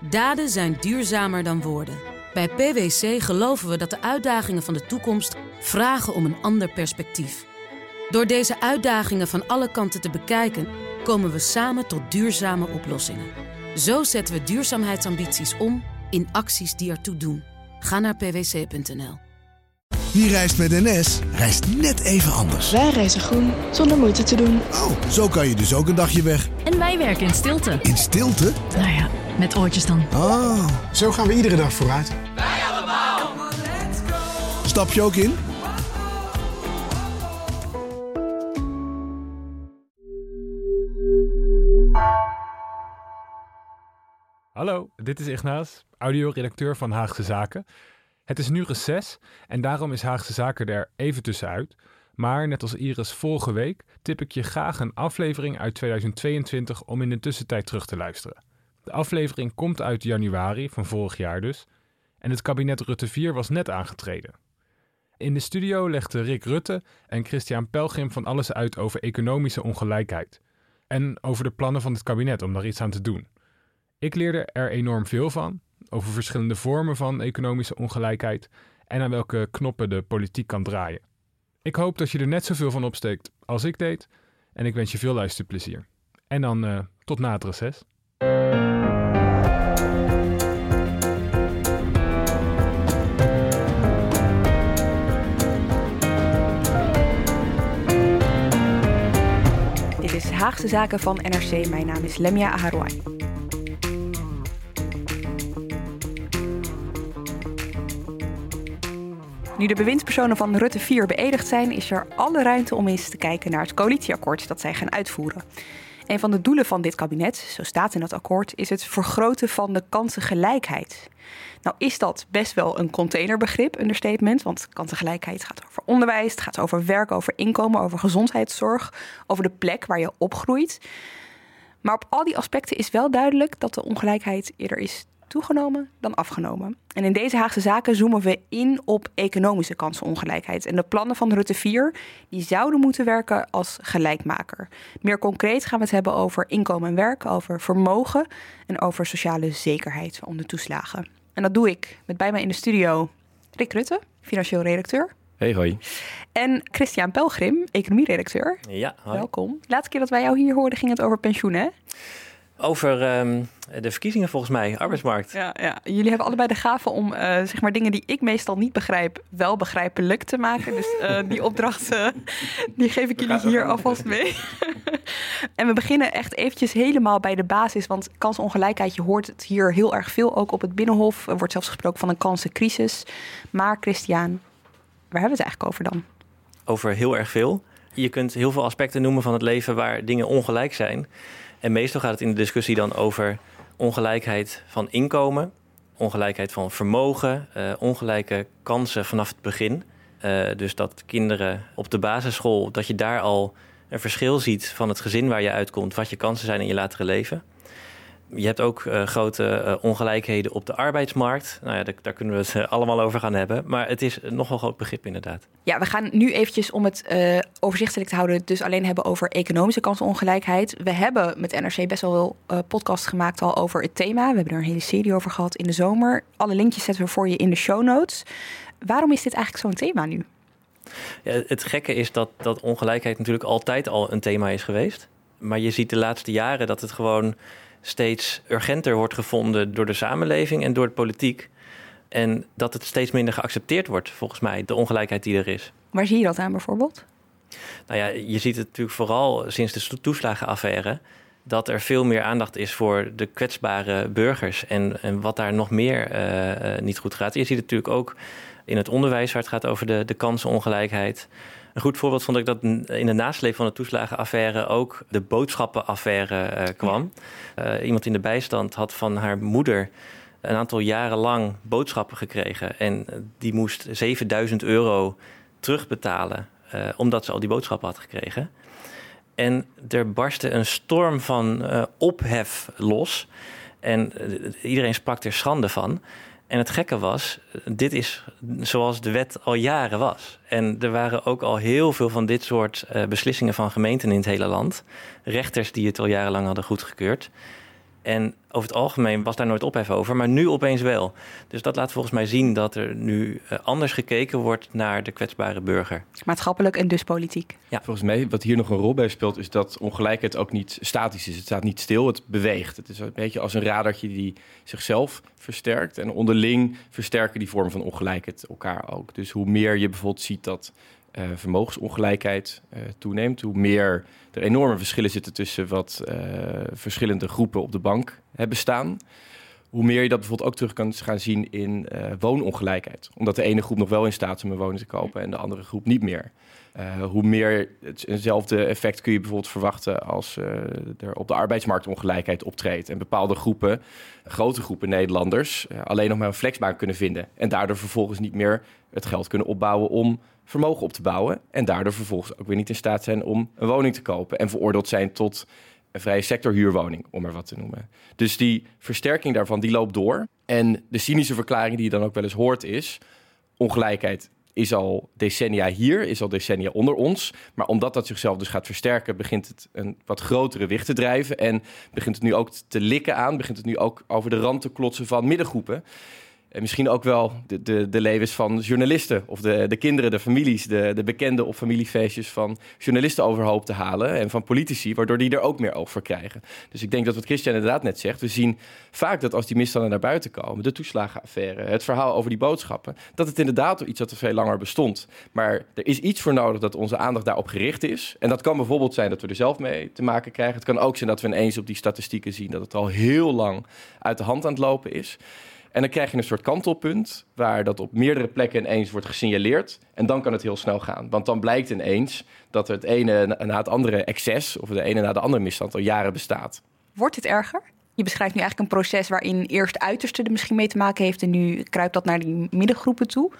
Daden zijn duurzamer dan woorden. Bij PwC geloven we dat de uitdagingen van de toekomst vragen om een ander perspectief. Door deze uitdagingen van alle kanten te bekijken, komen we samen tot duurzame oplossingen. Zo zetten we duurzaamheidsambities om in acties die ertoe doen. Ga naar pwc.nl. Wie reist met NS, reist net even anders. Wij reizen groen, zonder moeite te doen. Oh, zo kan je dus ook een dagje weg. En wij werken in stilte. In stilte? Nou ja, met oortjes dan. Oh. Zo gaan we iedere dag vooruit. Wij allemaal. Stap je ook in? Hallo, dit is Ignaas, audioredacteur van Haagse Zaken. Het is nu reces en daarom is Haagse Zaken er even tussenuit. Maar net als Iris vorige week tip ik je graag een aflevering uit 2022 om in de tussentijd terug te luisteren. De aflevering komt uit januari van vorig jaar dus en het kabinet Rutte 4 was net aangetreden. In de studio legden Rick Rutte en Christian Pelgrim van alles uit over economische ongelijkheid en over de plannen van het kabinet om daar iets aan te doen. Ik leerde er enorm veel van, over verschillende vormen van economische ongelijkheid en aan welke knoppen de politiek kan draaien. Ik hoop dat je er net zoveel van opsteekt als ik deed en ik wens je veel luisterplezier. En dan uh, tot na het reces. Haagse Zaken van NRC. Mijn naam is Lemia Aharouai. Nu de bewindspersonen van Rutte 4 beëdigd zijn, is er alle ruimte om eens te kijken naar het coalitieakkoord dat zij gaan uitvoeren. Een van de doelen van dit kabinet, zo staat in dat akkoord, is het vergroten van de kansengelijkheid. Nou is dat best wel een containerbegrip, understatement, want kansengelijkheid gaat over onderwijs, het gaat over werk, over inkomen, over gezondheidszorg, over de plek waar je opgroeit. Maar op al die aspecten is wel duidelijk dat de ongelijkheid eerder is toegenomen dan afgenomen. En in deze Haagse zaken zoomen we in op economische kansenongelijkheid. En de plannen van Rutte 4 die zouden moeten werken als gelijkmaker. Meer concreet gaan we het hebben over inkomen en werk, over vermogen en over sociale zekerheid om de toeslagen. En dat doe ik met bij mij in de studio Rick Rutte, financieel redacteur. Hey, hoi. En Christian Pelgrim, economieredacteur. Ja, hoi. Welkom. De laatste keer dat wij jou hier hoorden ging het over pensioenen. Over ehm, de verkiezingen volgens mij, arbeidsmarkt. Ja, ja. Jullie hebben allebei de gave om eh, zeg maar dingen die ik meestal niet begrijp, wel begrijpelijk te maken. Dus eh, die opdracht, eh, die geef ik jullie hier alvast mee. en we beginnen echt eventjes helemaal bij de basis, want kansongelijkheid, je hoort het hier heel erg veel, ook op het Binnenhof. Er wordt zelfs gesproken van een kansencrisis. Maar Christian, waar hebben we het eigenlijk over dan? Over heel erg veel. Je kunt heel veel aspecten noemen van het leven waar dingen ongelijk zijn. En meestal gaat het in de discussie dan over ongelijkheid van inkomen, ongelijkheid van vermogen, uh, ongelijke kansen vanaf het begin. Uh, dus dat kinderen op de basisschool, dat je daar al een verschil ziet van het gezin waar je uitkomt, wat je kansen zijn in je latere leven. Je hebt ook uh, grote uh, ongelijkheden op de arbeidsmarkt. Nou ja, daar, daar, kunnen we het uh, allemaal over gaan hebben. Maar het is nogal een groot begrip inderdaad. Ja, we gaan nu eventjes om het overzichtelijk te houden... dus alleen hebben over economische kansenongelijkheid. We hebben met NRC best wel veel podcasts gemaakt al over het thema. We hebben er een hele serie over gehad in de zomer. Alle linkjes zetten we voor je in de show notes. Waarom is dit eigenlijk zo'n thema nu? Ja, het gekke is dat, dat ongelijkheid natuurlijk altijd al een thema is geweest. Maar je ziet de laatste jaren dat het gewoon steeds urgenter wordt gevonden door de samenleving en door de politiek. En dat het steeds minder geaccepteerd wordt, volgens mij, de ongelijkheid die er is. Waar zie je dat aan bijvoorbeeld? Nou ja, je ziet het natuurlijk vooral sinds de toeslagenaffaire. Dat er veel meer aandacht is voor de kwetsbare burgers en, en wat daar nog meer uh, uh, niet goed gaat. Je ziet het natuurlijk ook in het onderwijs, waar het gaat over de, de kansenongelijkheid. Een goed voorbeeld vond ik dat in de nasleep van de toeslagenaffaire ook de boodschappenaffaire uh, kwam. Uh, iemand in de bijstand had van haar moeder een aantal jaren lang boodschappen gekregen. En die moest 7000 euro terugbetalen, uh, omdat ze al die boodschappen had gekregen. En er barstte een storm van ophef los. En iedereen sprak er schande van. En het gekke was, dit is zoals de wet al jaren was. En er waren ook al heel veel van dit soort uh, beslissingen van gemeenten in het hele land. Rechters die het al jarenlang hadden goedgekeurd. En over het algemeen was daar nooit ophef over, maar nu opeens wel. Dus dat laat volgens mij zien dat er nu eh, anders gekeken wordt naar de kwetsbare burger. Maatschappelijk en dus politiek. Ja. Volgens mij, wat hier nog een rol bij speelt, is dat ongelijkheid ook niet statisch is. Het staat niet stil, het beweegt. Het is een beetje als een radartje die zichzelf versterkt. En onderling versterken die vormen van ongelijkheid elkaar ook. Dus hoe meer je bijvoorbeeld ziet dat uh, vermogensongelijkheid uh, toeneemt, hoe meer er enorme verschillen zitten tussen wat uh, verschillende groepen op de bank hebben staan. Hoe meer je dat bijvoorbeeld ook terug kan gaan zien in woonongelijkheid. Omdat de ene groep nog wel in staat is om een woning te kopen en de andere groep niet meer. hoe meer hetzelfde effect kun je bijvoorbeeld verwachten als er op de arbeidsmarkt ongelijkheid optreedt. En bepaalde groepen, grote groepen Nederlanders, alleen nog maar een flexbaan kunnen vinden. En daardoor vervolgens niet meer het geld kunnen opbouwen om vermogen op te bouwen. En daardoor vervolgens ook weer niet in staat zijn om een woning te kopen. En veroordeeld zijn tot een vrije sectorhuurwoning, om er wat te noemen. Dus die versterking daarvan, die loopt door. En de cynische verklaring die je dan ook wel eens hoort is... ongelijkheid is al decennia hier, is al decennia onder ons. Maar omdat dat zichzelf dus gaat versterken, begint het een wat grotere wicht te drijven. En begint het nu ook te likken aan, begint het nu ook over de rand te klotsen van middengroepen. En misschien ook wel de, de, de levens van journalisten of de, de kinderen, de families, de, de bekenden op familiefeestjes van journalisten overhoop te halen en van politici, waardoor die er ook meer over krijgen. Dus ik denk dat wat Christian inderdaad net zegt, we zien vaak dat als die misstanden naar buiten komen, de toeslagenaffaire, het verhaal over die boodschappen, dat het inderdaad iets dat er veel langer bestond. Maar er is iets voor nodig dat onze aandacht daarop gericht is. En dat kan bijvoorbeeld zijn dat we er zelf mee te maken krijgen. Het kan ook zijn dat we ineens op die statistieken zien dat het al heel lang uit de hand aan het lopen is. En dan krijg je een soort kantelpunt waar dat op meerdere plekken ineens wordt gesignaleerd. En dan kan het heel snel gaan. Want dan blijkt ineens dat het ene na het andere excess of de ene na de andere misstand al jaren bestaat. Wordt het erger? Je beschrijft nu eigenlijk een proces waarin eerst uiterste er misschien mee te maken heeft en nu kruipt dat naar die middengroepen toe.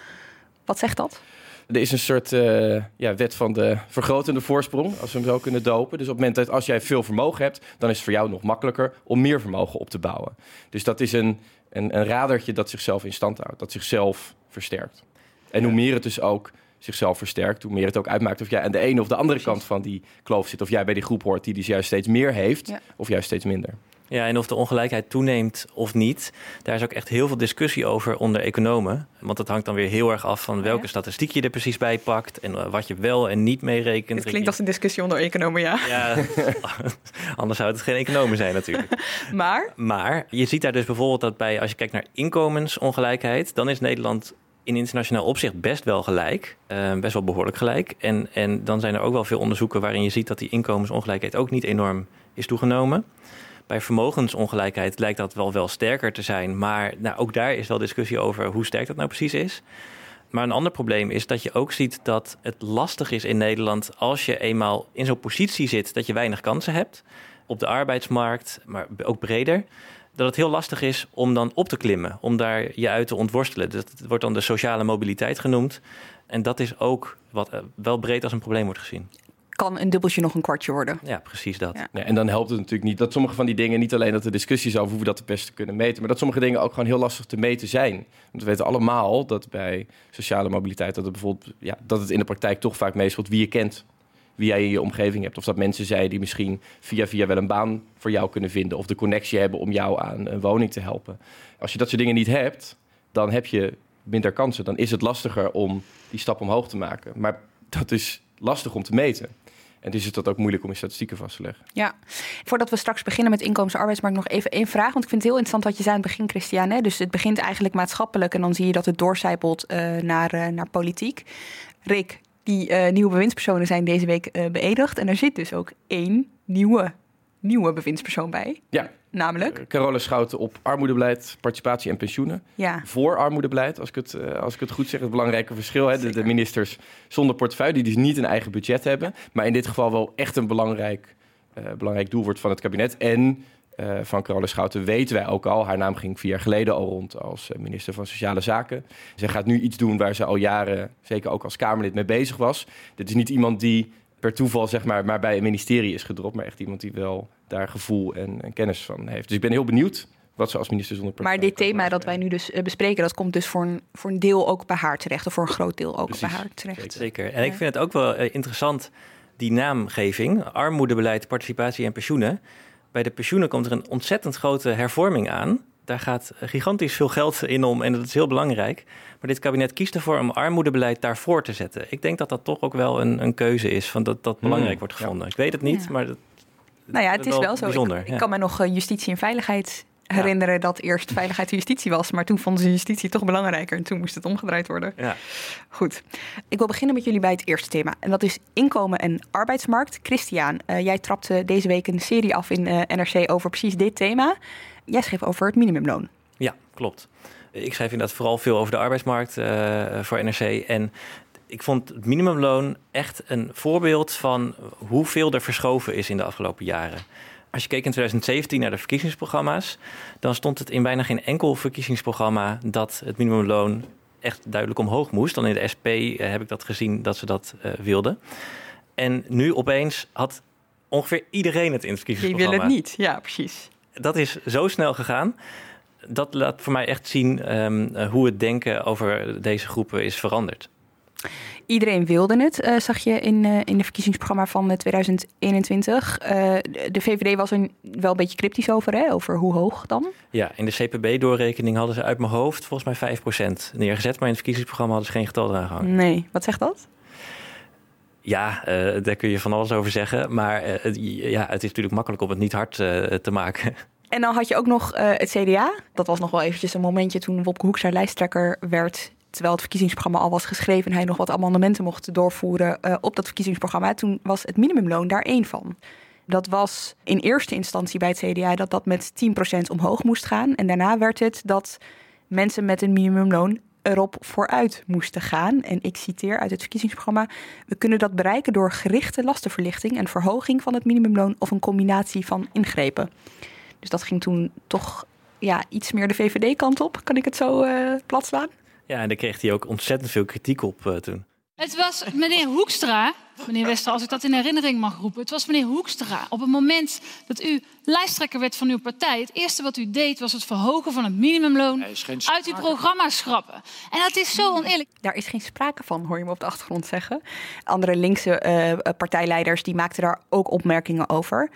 Wat zegt dat? Er is een soort uh, ja, wet van de vergrotende voorsprong, als we hem zo kunnen dopen. Dus op het moment dat als jij veel vermogen hebt, dan is het voor jou nog makkelijker om meer vermogen op te bouwen. Dus dat is een, een, een radertje dat zichzelf in stand houdt, dat zichzelf versterkt. En hoe meer het dus ook zichzelf versterkt, hoe meer het ook uitmaakt of jij aan de ene of de andere kant van die kloof zit. Of jij bij die groep hoort die dus juist steeds meer heeft, of juist steeds minder. Ja, en of de ongelijkheid toeneemt of niet, daar is ook echt heel veel discussie over onder economen. Want dat hangt dan weer heel erg af van welke statistiek je er precies bij pakt en eh, wat je wel en niet meerekent. Het klinkt als een discussie onder economen, ja. Ja, anders zou het geen economen zijn natuurlijk. Maar? Maar je ziet daar dus bijvoorbeeld dat bij, als je kijkt naar inkomensongelijkheid, dan is Nederland in internationaal opzicht best wel gelijk. Uh, best wel behoorlijk gelijk. En, en dan zijn er ook wel veel onderzoeken waarin je ziet dat die inkomensongelijkheid ook niet enorm is toegenomen. Bij vermogensongelijkheid lijkt dat wel, wel sterker te zijn. Maar nou, ook daar is wel discussie over hoe sterk dat nou precies is. Maar een ander probleem is dat je ook ziet dat het lastig is in Nederland als je eenmaal in zo'n positie zit dat je weinig kansen hebt op de arbeidsmarkt, maar ook breder. Dat het heel lastig is om dan op te klimmen, om daar je uit te ontworstelen. Dat wordt dan de sociale mobiliteit genoemd. En dat is ook wat eh, wel breed als een probleem wordt gezien kan een dubbeltje nog een kwartje worden. Ja, precies dat. Ja. en dan helpt het natuurlijk niet dat sommige van die dingen, niet alleen dat er discussies over hoe we dat het beste kunnen meten, maar dat sommige dingen ook gewoon heel lastig te meten zijn. Want we weten allemaal dat bij sociale mobiliteit, dat het bijvoorbeeld, ja, dat het in de praktijk toch vaak meespeelt wie je kent. Wie jij in je omgeving hebt. Of dat mensen zijn die misschien via via wel een baan voor jou kunnen vinden. Of de connectie hebben om jou aan een woning te helpen. Als je dat soort dingen niet hebt, dan heb je minder kansen. Dan is het lastiger om die stap omhoog te maken. Maar dat is lastig om te meten. En dus is het ook moeilijk om in statistieken vast te leggen. Ja, voordat we straks beginnen met inkomens- en arbeidsmarkt, nog even één vraag. Want ik vind het heel interessant wat je zei aan het begin, Christian. Hè? Dus het begint eigenlijk maatschappelijk en dan zie je dat het doorcijpelt uh, naar, uh, naar politiek. Rick, die uh, nieuwe bewindspersonen zijn deze week beëdigd. En er zit dus ook één nieuwe, nieuwe bewindspersoon bij. Ja, Namelijk? Uh, Carola Schouten op armoedebeleid, participatie en pensioenen. Ja. Voor armoedebeleid, als ik het, uh, als ik het goed zeg, het belangrijke verschil. Hè, de, de, ministers zonder portefeuille, die dus niet een eigen budget hebben. Maar in dit geval wel echt een belangrijk, uh, belangrijk doel wordt van het kabinet. En van Carola Schouten weten wij ook al. Haar naam ging vier jaar geleden al rond als minister van Sociale Zaken. Zij gaat nu iets doen waar ze al jaren, zeker ook als Kamerlid, mee bezig was. Dit is niet iemand die per toeval zeg maar, maar bij een ministerie is gedropt, maar echt iemand die wel daar gevoel en, en kennis van heeft. Dus ik ben heel benieuwd wat ze als minister zonder Maar dit thema dat wij nu dus uh, bespreken, dat komt dus voor een, voor een deel ook bij haar terecht, of voor een groot deel ook Precies, bij haar terecht. Zeker. En ik vind het ook wel uh, interessant, die naamgeving, armoedebeleid, participatie en pensioenen. Bij de pensioenen komt er een ontzettend grote hervorming aan. Daar gaat gigantisch veel geld in om en dat is heel belangrijk. Maar dit kabinet kiest ervoor om armoedebeleid daarvoor te zetten. Ik denk dat dat toch ook wel een, een keuze is, van dat dat belangrijk wordt gevonden. Ik weet het niet, Ja. maar dat, Nou ja, het is wel zo. Bijzonder, ik, ja. ik kan me nog eh, justitie en veiligheid herinneren dat eerst veiligheid en justitie was, maar toen vonden ze justitie toch belangrijker en toen moest het omgedraaid worden. Ja. Goed. Ik wil beginnen met jullie bij het eerste thema en dat is inkomen en arbeidsmarkt. Christian, eh, jij trapte deze week een serie af in eh, NRC over precies dit thema. Jij schreef over het minimumloon. Ja, klopt. Ik schrijf inderdaad vooral veel over de arbeidsmarkt eh, voor NRC. En ik vond het minimumloon echt een voorbeeld van hoeveel er verschoven is in de afgelopen jaren. Als je keek in 2017 naar de verkiezingsprogramma's, dan stond het in bijna geen enkel verkiezingsprogramma dat het minimumloon echt duidelijk omhoog moest. Dan in de SP eh, heb ik dat gezien dat ze dat eh, wilden. En nu opeens had ongeveer iedereen het in het Je wil verkiezingsprogramma het niet. Ja, precies. Dat is zo snel gegaan. Dat laat voor mij echt zien ehm, eh, hoe het denken over deze groepen is veranderd. Iedereen wilde het, eh, zag je in, eh, in de verkiezingsprogramma van eh, 2021. Eh, de- de VVD was er wel een beetje cryptisch over, hè? over hoe hoog dan. Ja, in de CPB-doorrekening hadden ze uit mijn hoofd volgens mij 5% neergezet. Maar in het verkiezingsprogramma hadden ze geen getal eraan gehangen. Nee, wat zegt dat? Ja, eh, daar kun je van alles over zeggen. Maar eh, ja, het is natuurlijk makkelijk om het niet hard eh, te maken. En dan had je ook nog het CDA. Dat was nog wel eventjes een momentje toen Wopke Hoekstra lijsttrekker werd. Terwijl het verkiezingsprogramma al was geschreven en hij nog wat amendementen mocht doorvoeren op dat verkiezingsprogramma. Toen was het minimumloon daar één van. Dat was in eerste instantie bij het CDA dat dat met 10% omhoog moest gaan. En daarna werd het dat mensen met een minimumloon erop vooruit moesten gaan. En ik citeer uit het verkiezingsprogramma: We kunnen dat bereiken door gerichte lastenverlichting en verhoging van het minimumloon of een combinatie van ingrepen. Dus dat ging toen toch ja, iets meer de VVD-kant op. Kan ik het zo slaan? Ja, en daar kreeg hij ook ontzettend veel kritiek op eh, toen. Het was meneer Hoekstra, meneer Wester, als ik dat in herinnering mag roepen. Het was meneer Hoekstra. Op het moment dat u lijsttrekker werd van uw partij, het eerste wat u deed was het verhogen van het minimumloon uit uw programma schrappen. En dat is zo oneerlijk. Daar is geen sprake van, hoor je me op de achtergrond zeggen. Andere linkse eh, partijleiders die maakten daar ook opmerkingen over.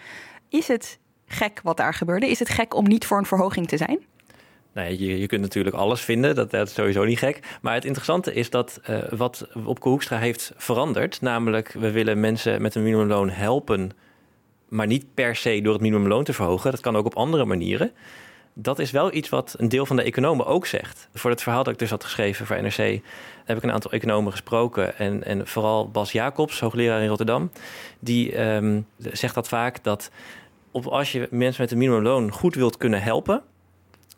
Is het gek wat daar gebeurde? Is het gek om niet voor een verhoging te zijn? Nee, je, je kunt natuurlijk alles vinden, dat, dat is sowieso niet gek. Maar het interessante is dat eh, wat Opke Hoekstra heeft veranderd... namelijk we willen mensen met een minimumloon helpen... maar niet per se door het minimumloon te verhogen. Dat kan ook op andere manieren. Dat is wel iets wat een deel van de economen ook zegt. Voor het verhaal dat ik dus had geschreven voor NRC... heb ik een aantal economen gesproken. En, en vooral Bas Jacobs, hoogleraar in Rotterdam... die ehm, zegt dat vaak dat op, als je mensen met een minimumloon goed wilt kunnen helpen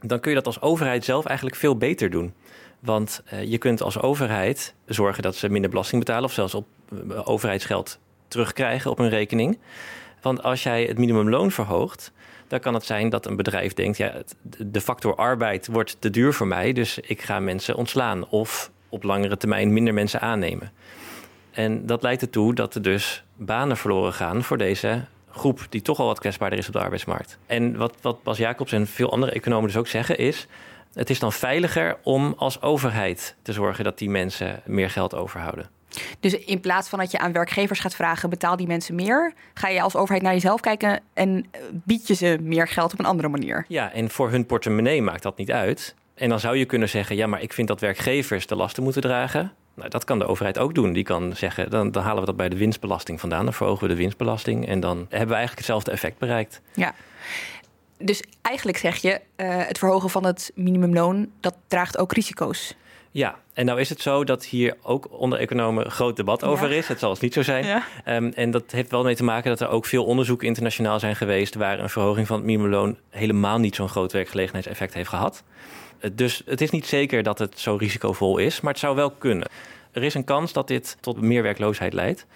dan kun je dat als overheid zelf eigenlijk veel beter doen. Want eh, je kunt als overheid zorgen dat ze minder belasting betalen... of zelfs op eh, overheidsgeld terugkrijgen op hun rekening. Want als jij het minimumloon verhoogt... dan kan het zijn dat een bedrijf denkt... ja, de factor arbeid wordt te duur voor mij... dus ik ga mensen ontslaan of op langere termijn minder mensen aannemen. En dat leidt ertoe dat er dus banen verloren gaan voor deze groep die toch al wat kwetsbaarder is op de arbeidsmarkt. En wat, wat Bas Jacobs en veel andere economen dus ook zeggen is... het is dan veiliger om als overheid te zorgen dat die mensen meer geld overhouden. Dus in plaats van dat je aan werkgevers gaat vragen, betaal die mensen meer, ga je als overheid naar jezelf kijken en eh, bied je ze meer geld op een andere manier. Ja, en voor hun portemonnee maakt dat niet uit. En dan zou je kunnen zeggen, ja, maar ik vind dat werkgevers de lasten moeten dragen. Nou, dat kan de overheid ook doen. Die kan zeggen, dan, dan halen we dat bij de winstbelasting vandaan. Dan verhogen we de winstbelasting en dan hebben we eigenlijk hetzelfde effect bereikt. Ja. Dus eigenlijk zeg je, eh, het verhogen van het minimumloon, dat draagt ook risico's. Ja, en nou is het zo dat hier ook onder economen groot debat over Ja. is. Het zal eens niet zo zijn. Ja. Ehm, en dat heeft wel mee te maken dat er ook veel onderzoeken internationaal zijn geweest... waar een verhoging van het minimumloon helemaal niet zo'n groot werkgelegenheidseffect heeft gehad. Dus het is niet zeker dat het zo risicovol is, maar het zou wel kunnen. Er is een kans dat dit tot meer werkloosheid leidt.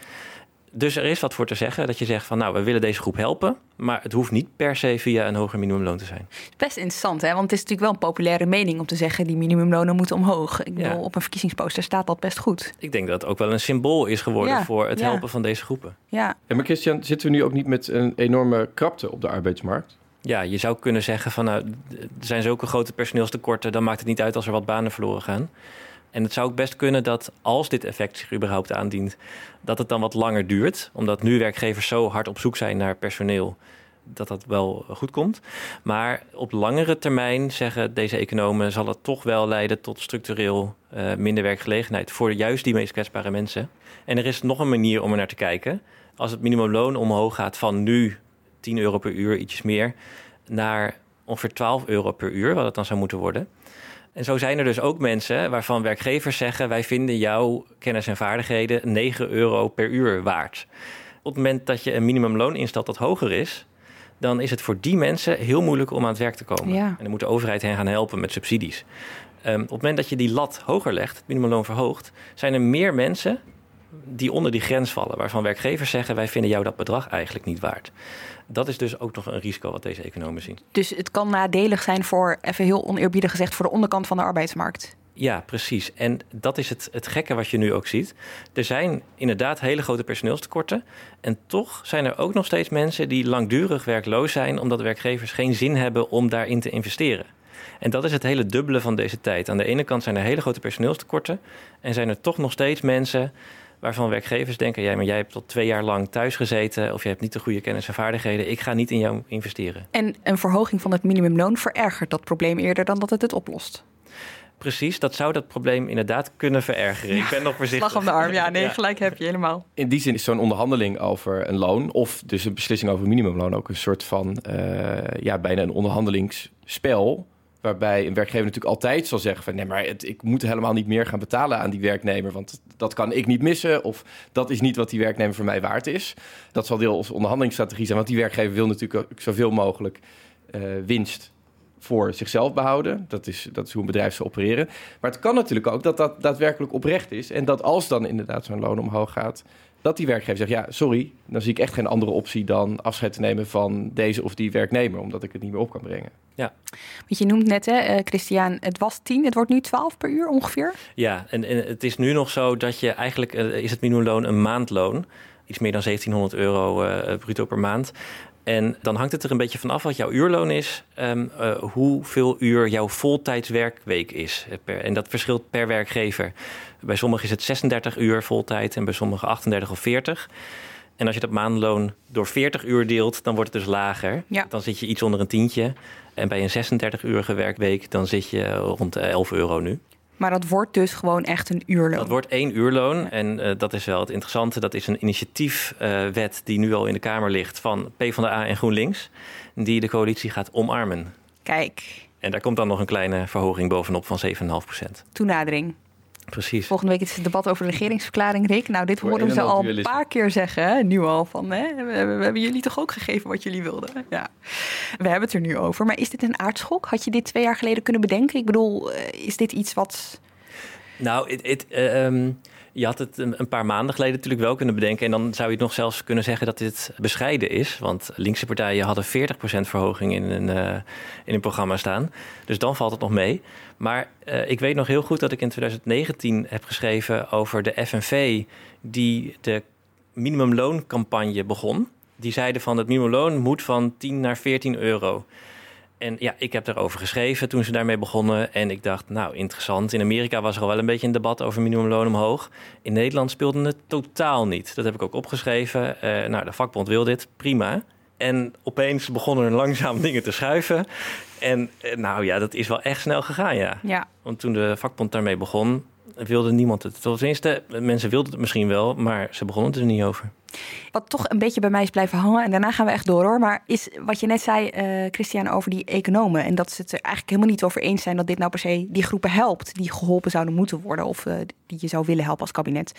Dus er is wat voor te zeggen dat je zegt van nou, we willen deze groep helpen, maar het hoeft niet per se via een hoger minimumloon te zijn. Best interessant, hè? want het is natuurlijk wel een populaire mening om te zeggen, die minimumlonen moeten omhoog. Ik bedoel, Ja. op een verkiezingsposter staat dat best goed. Ik denk dat het ook wel een symbool is geworden Ja, voor het ja. helpen van deze groepen. Ja, En maar Christian, zitten we nu ook niet met een enorme krapte op de arbeidsmarkt? Ja, je zou kunnen zeggen van nou, er zijn zulke grote personeelstekorten, dan maakt het niet uit als er wat banen verloren gaan. En het zou ook best kunnen dat als dit effect zich überhaupt aandient, dat het dan wat langer duurt. Omdat nu werkgevers zo hard op zoek zijn naar personeel, dat dat wel goed komt. Maar op langere termijn, zeggen deze economen, zal het toch wel leiden tot structureel uh, minder werkgelegenheid voor juist die meest kwetsbare mensen. En er is nog een manier om er naar te kijken. Als het minimumloon omhoog gaat van nu 10 euro per uur, ietsjes meer, naar ongeveer 12 euro per uur, wat het dan zou moeten worden. En zo zijn er dus ook mensen waarvan werkgevers zeggen: wij vinden jouw kennis en vaardigheden 9 euro per uur waard. Op het moment dat je een minimumloon instelt dat hoger is, dan is het voor die mensen heel moeilijk om aan het werk te komen. En dan moet de overheid hen gaan helpen met subsidies. Um, op het moment dat je die lat hoger legt, het minimumloon verhoogt, zijn er meer mensen die onder die grens vallen, waarvan werkgevers zeggen: wij vinden jou dat bedrag eigenlijk niet waard. Dat is dus ook nog een risico wat deze economen zien. Dus het kan nadelig zijn voor, even heel oneerbiedig gezegd, voor de onderkant van de arbeidsmarkt. Ja, precies. En dat is het, het gekke wat je nu ook ziet. Er zijn inderdaad hele grote personeelstekorten. En toch zijn er ook nog steeds mensen die langdurig werkloos zijn, omdat werkgevers geen zin hebben om daarin te investeren. En dat is het hele dubbele van deze tijd. Aan de ene kant zijn er hele grote personeelstekorten. En zijn er toch nog steeds mensen waarvan werkgevers denken: jij, maar jij hebt tot twee jaar lang thuis gezeten of je hebt niet de goede kennis en vaardigheden. Ik ga niet in jou investeren. En een verhoging van het minimumloon verergert dat probleem eerder dan dat het het oplost. Precies, dat zou dat probleem inderdaad kunnen verergeren. ik ben nog voorzichtig. Slag om de arm, ja, nee, gelijk heb je helemaal. In die zin is zo'n onderhandeling over een loon... of dus een beslissing over minimumloon... ook een soort van, uh, ja, bijna een onderhandelingsspel... Waarbij een werkgever natuurlijk altijd zal zeggen van nee, maar ik moet helemaal niet meer gaan betalen aan die werknemer, want dat kan ik niet missen of dat is niet wat die werknemer voor mij waard is. Dat zal deel als onderhandelingsstrategie zijn, want die werkgever wil natuurlijk zoveel mogelijk uh, winst voor zichzelf behouden. Dat is, dat is hoe een bedrijf zou opereren. Maar het kan natuurlijk ook dat dat daadwerkelijk oprecht is en dat als dan inderdaad zo'n loon omhoog gaat, dat die werkgever zegt: ja, sorry, dan zie ik echt geen andere optie dan afscheid te nemen van deze of die werknemer, omdat ik het niet meer op kan brengen. Ja. Want je noemt net, hè, uh, Christian, het was 10, het wordt nu 12 per uur ongeveer. Ja, en, en het is nu nog zo dat je eigenlijk uh, is het minimumloon een maandloon. Iets meer dan 1700 euro uh, bruto per maand. En dan hangt het er een beetje van af wat jouw uurloon is, um, uh, hoeveel uur jouw voltijdswerkweek is. en dat verschilt per werkgever. Bij sommigen is het 36 uur voltijd en bij sommigen 38 of 40. En als je dat maandloon door 40 uur deelt, dan wordt het dus lager. Ja. Dan zit je iets onder een tientje. En bij een 36-urige werkweek, dan zit je rond de 11 euro nu. Maar dat wordt dus gewoon echt een uurloon. Dat wordt één uurloon. En uh, dat is wel het interessante. Dat is een initiatiefwet uh, die nu al in de Kamer ligt van PvdA en GroenLinks. Die de coalitie gaat omarmen. Kijk. En daar komt dan nog een kleine verhoging bovenop van 7,5 procent. Toenadering. Precies. Volgende week is het debat over de regeringsverklaring, Rick. Nou, dit horen we ze al een paar keer zeggen, nu al. Van, hè? We, hebben jullie toch ook gegeven wat jullie wilden? Ja. We hebben het er nu over. Maar is dit een aardschok? Had je dit twee jaar geleden kunnen bedenken? Ik bedoel, is dit iets wat... Nou, het... um je had het een paar maanden geleden natuurlijk wel kunnen bedenken. En dan zou je het nog zelfs kunnen zeggen dat dit bescheiden is. Want linkse partijen hadden 40% verhoging in een, uh, in een programma staan. Dus dan valt het nog mee. Maar uh, ik weet nog heel goed dat ik in 2019 heb geschreven over de FNV... die de minimumlooncampagne begon. Die zeiden van het minimumloon moet van 10 naar 14 euro. En ja, ik heb daarover geschreven toen ze daarmee begonnen. En ik dacht, nou, interessant. In Amerika was er al wel een beetje een debat over minimumloon omhoog. In Nederland speelde het totaal niet. Dat heb ik ook opgeschreven. Uh, nou, de vakbond wil dit, prima. En opeens begonnen er langzaam dingen te schuiven. En uh, nou ja, dat is wel echt snel gegaan, ja. ja. Want toen de vakbond daarmee begon, wilde niemand het. Tenminste, mensen wilden het misschien wel, maar ze begonnen het er niet over. Wat toch een beetje bij mij is blijven hangen, en daarna gaan we echt door hoor. Maar is wat je net zei, uh, Christian, over die economen. En dat ze het er eigenlijk helemaal niet over eens zijn dat dit nou per se die groepen helpt die geholpen zouden moeten worden. Of uh, die je zou willen helpen als kabinet.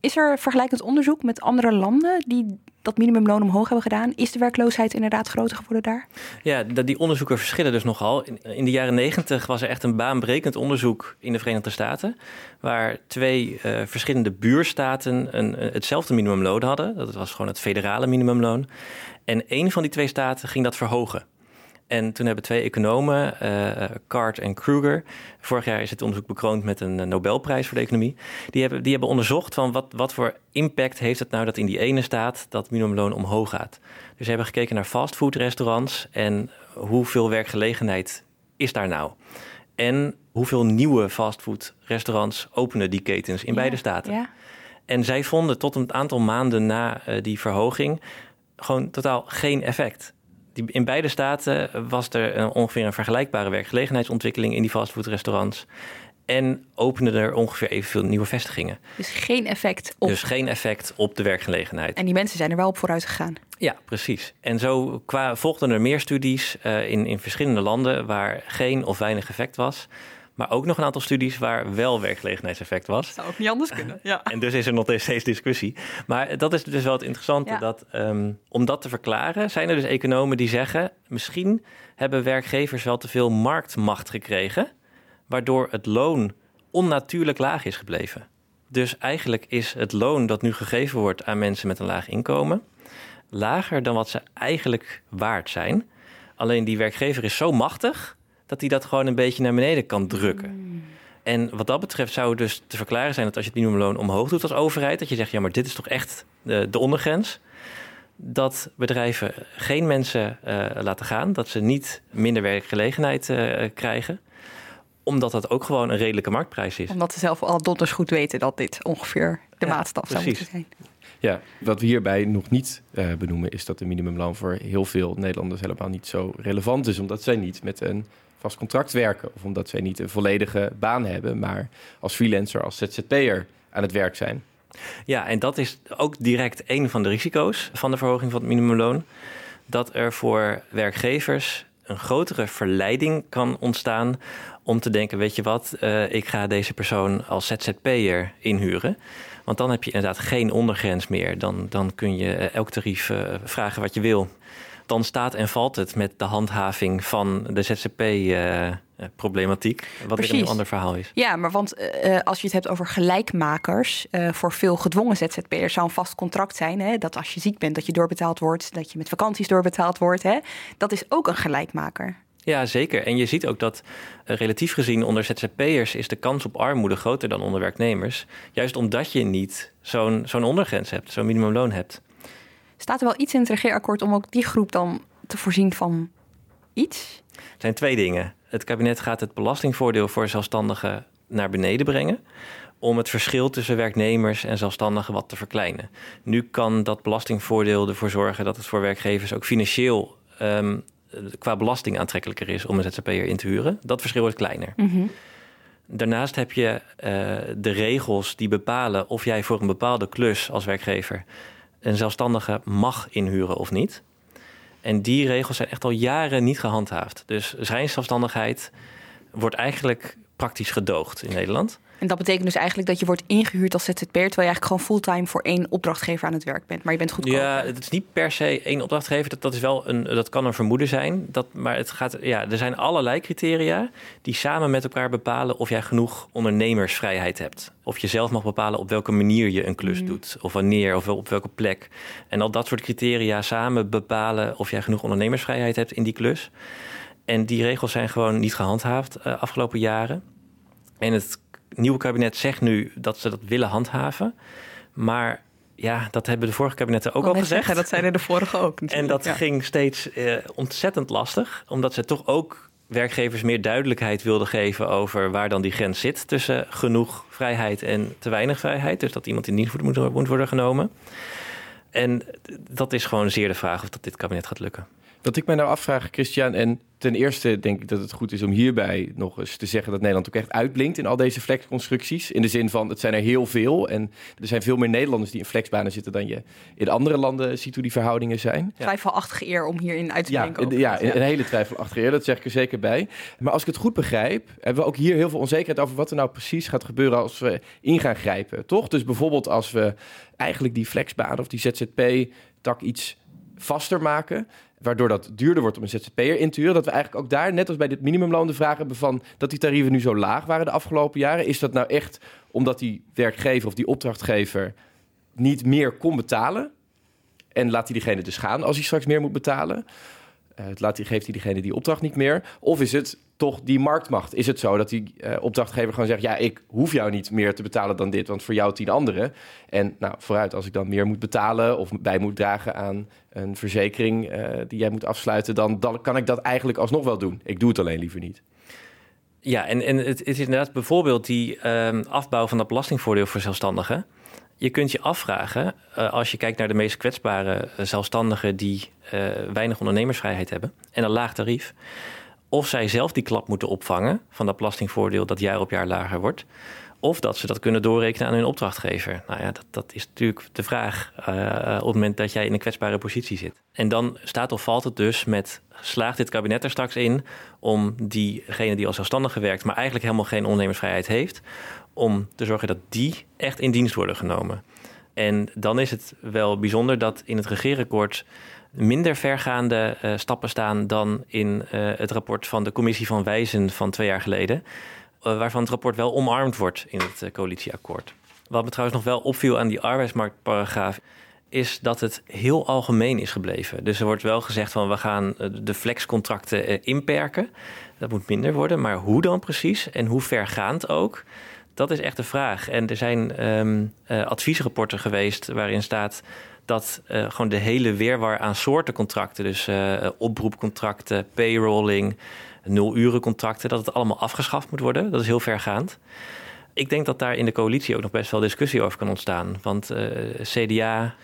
Is er vergelijkend onderzoek met andere landen die dat minimumloon omhoog hebben gedaan? Is de werkloosheid inderdaad groter geworden daar? Ja, die onderzoeken verschillen dus nogal. In, de jaren negentig was er echt een baanbrekend onderzoek in de Verenigde Staten. Waar twee uh, verschillende buurstaten een, hetzelfde minimumloon hadden. Dat was gewoon het federale minimumloon. En een van die twee staten ging dat verhogen. En toen hebben twee economen, uh, Cart en Kruger, vorig jaar is het onderzoek bekroond met een Nobelprijs voor de economie. Die hebben, die hebben onderzocht van wat, wat voor impact heeft het nou dat in die ene staat dat minimumloon omhoog gaat. Dus ze hebben gekeken naar fastfoodrestaurants en hoeveel werkgelegenheid is daar nou? En hoeveel nieuwe fastfoodrestaurants openen die ketens in ja, beide staten? Ja. En zij vonden tot een aantal maanden na uh, die verhoging gewoon totaal geen effect. die, in beide staten was er een, ongeveer een vergelijkbare werkgelegenheidsontwikkeling in die fastfoodrestaurants. En openden er ongeveer evenveel nieuwe vestigingen. Dus geen effect op. Dus geen effect op de werkgelegenheid. En die mensen zijn er wel op vooruit gegaan. Ja, precies. En zo qua, volgden er meer studies uh, in, in verschillende landen waar geen of weinig effect was. Maar ook nog een aantal studies waar wel werkgelegenheidseffect was. Zou ook niet anders kunnen. Ja. En dus is er nog steeds discussie. Maar dat is dus wel het interessante. Ja. Dat, um, om dat te verklaren, zijn er dus economen die zeggen: misschien hebben werkgevers wel te veel marktmacht gekregen, waardoor het loon onnatuurlijk laag is gebleven. Dus eigenlijk is het loon dat nu gegeven wordt aan mensen met een laag inkomen lager dan wat ze eigenlijk waard zijn. Alleen die werkgever is zo machtig dat hij dat gewoon een beetje naar beneden kan drukken. Mm. En wat dat betreft zou het dus te verklaren zijn dat als je het minimumloon omhoog doet als overheid, dat je zegt, ja, maar dit is toch echt de, de ondergrens. Dat bedrijven geen mensen uh, laten gaan, dat ze niet minder werkgelegenheid uh, krijgen omdat dat ook gewoon een redelijke marktprijs is. Omdat ze zelf al donders goed weten dat dit ongeveer de ja, maatstaf zou moeten zijn. Ja, wat we hierbij nog niet uh, benoemen is dat de minimumloon voor heel veel Nederlanders helemaal niet zo relevant is, omdat zij niet met een vast contract werken of omdat zij niet een volledige baan hebben, maar als freelancer, als ZZP'er aan het werk zijn. Ja, en dat is ook direct een van de risico's van de verhoging van het minimumloon. Dat er voor werkgevers een grotere verleiding kan ontstaan om te denken: weet je wat, uh, ik ga deze persoon als ZZP'er inhuren. Want dan heb je inderdaad geen ondergrens meer. Dan, dan kun je eh, elk tarief uh, vragen wat je wil. Dan staat en valt het met de handhaving van de ZZP-problematiek. Uh, wat weer een ander verhaal is. Ja, maar want als je het hebt over gelijkmakers, voor veel gedwongen ZZP'ers zou een vast contract zijn. Hè, dat als je ziek bent, dat je doorbetaald wordt, dat je met vakanties doorbetaald wordt. Hè, dat is ook een gelijkmaker. Ja, zeker. En je ziet ook dat uh, relatief gezien onder ZZP'ers is de kans op armoede groter dan onder werknemers. Juist omdat je niet zo'n zo'n ondergrens hebt, zo'n minimumloon hebt. Staat er wel iets in het regeerakkoord om ook die groep dan te voorzien van iets? Er zijn twee dingen. Het kabinet gaat het belastingvoordeel voor zelfstandigen naar beneden brengen om het verschil tussen werknemers en zelfstandigen wat te verkleinen. Nu kan dat belastingvoordeel ervoor zorgen dat het voor werkgevers ook financieel um, qua belasting aantrekkelijker is om een ZZP'er in te huren. Dat verschil wordt kleiner. Mm -hmm. Daarnaast heb je uh, de regels die bepalen of jij voor een bepaalde klus als werkgever een zelfstandige mag inhuren of niet. En die regels zijn echt al jaren niet gehandhaafd. Dus schijnzelfstandigheid wordt eigenlijk praktisch gedoogd in Nederland. En dat betekent dus eigenlijk dat je wordt ingehuurd als ZZP'er... terwijl je eigenlijk gewoon fulltime voor één opdrachtgever aan het werk bent. Maar je bent goedkoop. Ja, het is niet per se één opdrachtgever. Dat, dat, is wel een, dat kan een vermoeden zijn. Dat, maar het gaat, ja, er zijn allerlei criteria die samen met elkaar bepalen... of jij genoeg ondernemersvrijheid hebt. Of je zelf mag bepalen op welke manier je een klus mm. doet. Of wanneer, of op welke plek. En al dat soort criteria samen bepalen... of jij genoeg ondernemersvrijheid hebt in die klus. En die regels zijn gewoon niet gehandhaafd uh, afgelopen jaren. En het nieuwe kabinet zegt nu dat ze dat willen handhaven. Maar ja, dat hebben de vorige kabinetten ook al gezegd. Zeggen, dat zeiden de vorige ook. En dat ja. ging steeds uh, ontzettend lastig, omdat ze toch ook werkgevers meer duidelijkheid wilden geven over waar dan die grens zit tussen genoeg vrijheid en te weinig vrijheid. Dus dat iemand in dienst moet, moet worden genomen. En dat is gewoon zeer de vraag of dat dit kabinet gaat lukken. Wat ik mij nou afvraag, Christian, en ten eerste denk ik dat het goed is om hierbij nog eens te zeggen dat Nederland ook echt uitblinkt in al deze flexconstructies. In de zin van, het zijn er heel veel en er zijn veel meer Nederlanders die in flexbanen zitten dan je in andere landen ziet hoe die verhoudingen zijn. Ja. Twijfelachtige eer om hierin uit te ja, blinken. Ja, ja, een hele twijfelachtige eer, dat zeg ik er zeker bij. Maar als ik het goed begrijp, hebben we ook hier heel veel onzekerheid over wat er nou precies gaat gebeuren als we in gaan grijpen, toch? Dus bijvoorbeeld als we eigenlijk die flexbaan of die ZZP-tak iets vaster maken waardoor dat duurder wordt om een ZZP'er in te huren. Dat we eigenlijk ook daar, net als bij dit minimumloon, de vraag hebben van dat die tarieven nu zo laag waren de afgelopen jaren. Is dat nou echt omdat die werkgever of die opdrachtgever niet meer kon betalen? En laat hij diegene dus gaan als hij straks meer moet betalen? Uh, laat die, geeft hij diegene die opdracht niet meer? Of is het toch die marktmacht? Is het zo dat die uh, opdrachtgever gewoon zegt: Ja, ik hoef jou niet meer te betalen dan dit, want voor jou tien anderen. En nou, vooruit, als ik dan meer moet betalen of bij moet dragen aan een verzekering uh, die jij moet afsluiten, dan, kan ik dat eigenlijk alsnog wel doen. Ik doe het alleen liever niet. Ja, en, en het, het is inderdaad bijvoorbeeld die um, afbouw van dat belastingvoordeel voor zelfstandigen Je kunt je afvragen, uh, als je kijkt naar de meest kwetsbare uh, zelfstandigen die uh, weinig ondernemersvrijheid hebben en een laag tarief, of zij zelf die klap moeten opvangen van dat belastingvoordeel dat jaar op jaar lager wordt. Of dat ze dat kunnen doorrekenen aan hun opdrachtgever. Nou ja, dat, dat is natuurlijk de vraag op het moment dat jij in een kwetsbare positie zit. En dan staat of valt het dus met, slaagt dit kabinet er straks in om diegene die als zelfstandige werkt, maar eigenlijk helemaal geen ondernemersvrijheid heeft, om te zorgen dat die echt in dienst worden genomen. En dan is het wel bijzonder dat in het regeerakkoord minder vergaande uh, stappen staan dan in uh, het rapport van de Commissie van Wijzen van twee jaar geleden. Uh, waarvan het rapport wel omarmd wordt in het coalitieakkoord. Wat me trouwens nog wel opviel aan die arbeidsmarktparagraaf is dat het heel algemeen is gebleven. Dus er wordt wel gezegd van we gaan de flexcontracten inperken. Dat moet minder worden, maar hoe dan precies en hoe vergaand ook, dat is echt de vraag. En er zijn um, adviesrapporten geweest waarin staat dat uh, gewoon de hele weerwar aan soorten contracten, dus uh, oproepcontracten, payrolling, nulurencontracten, dat het allemaal afgeschaft moet worden. Dat is heel vergaand. Ik denk dat daar in de coalitie ook nog best wel discussie over kan ontstaan. Want CDA,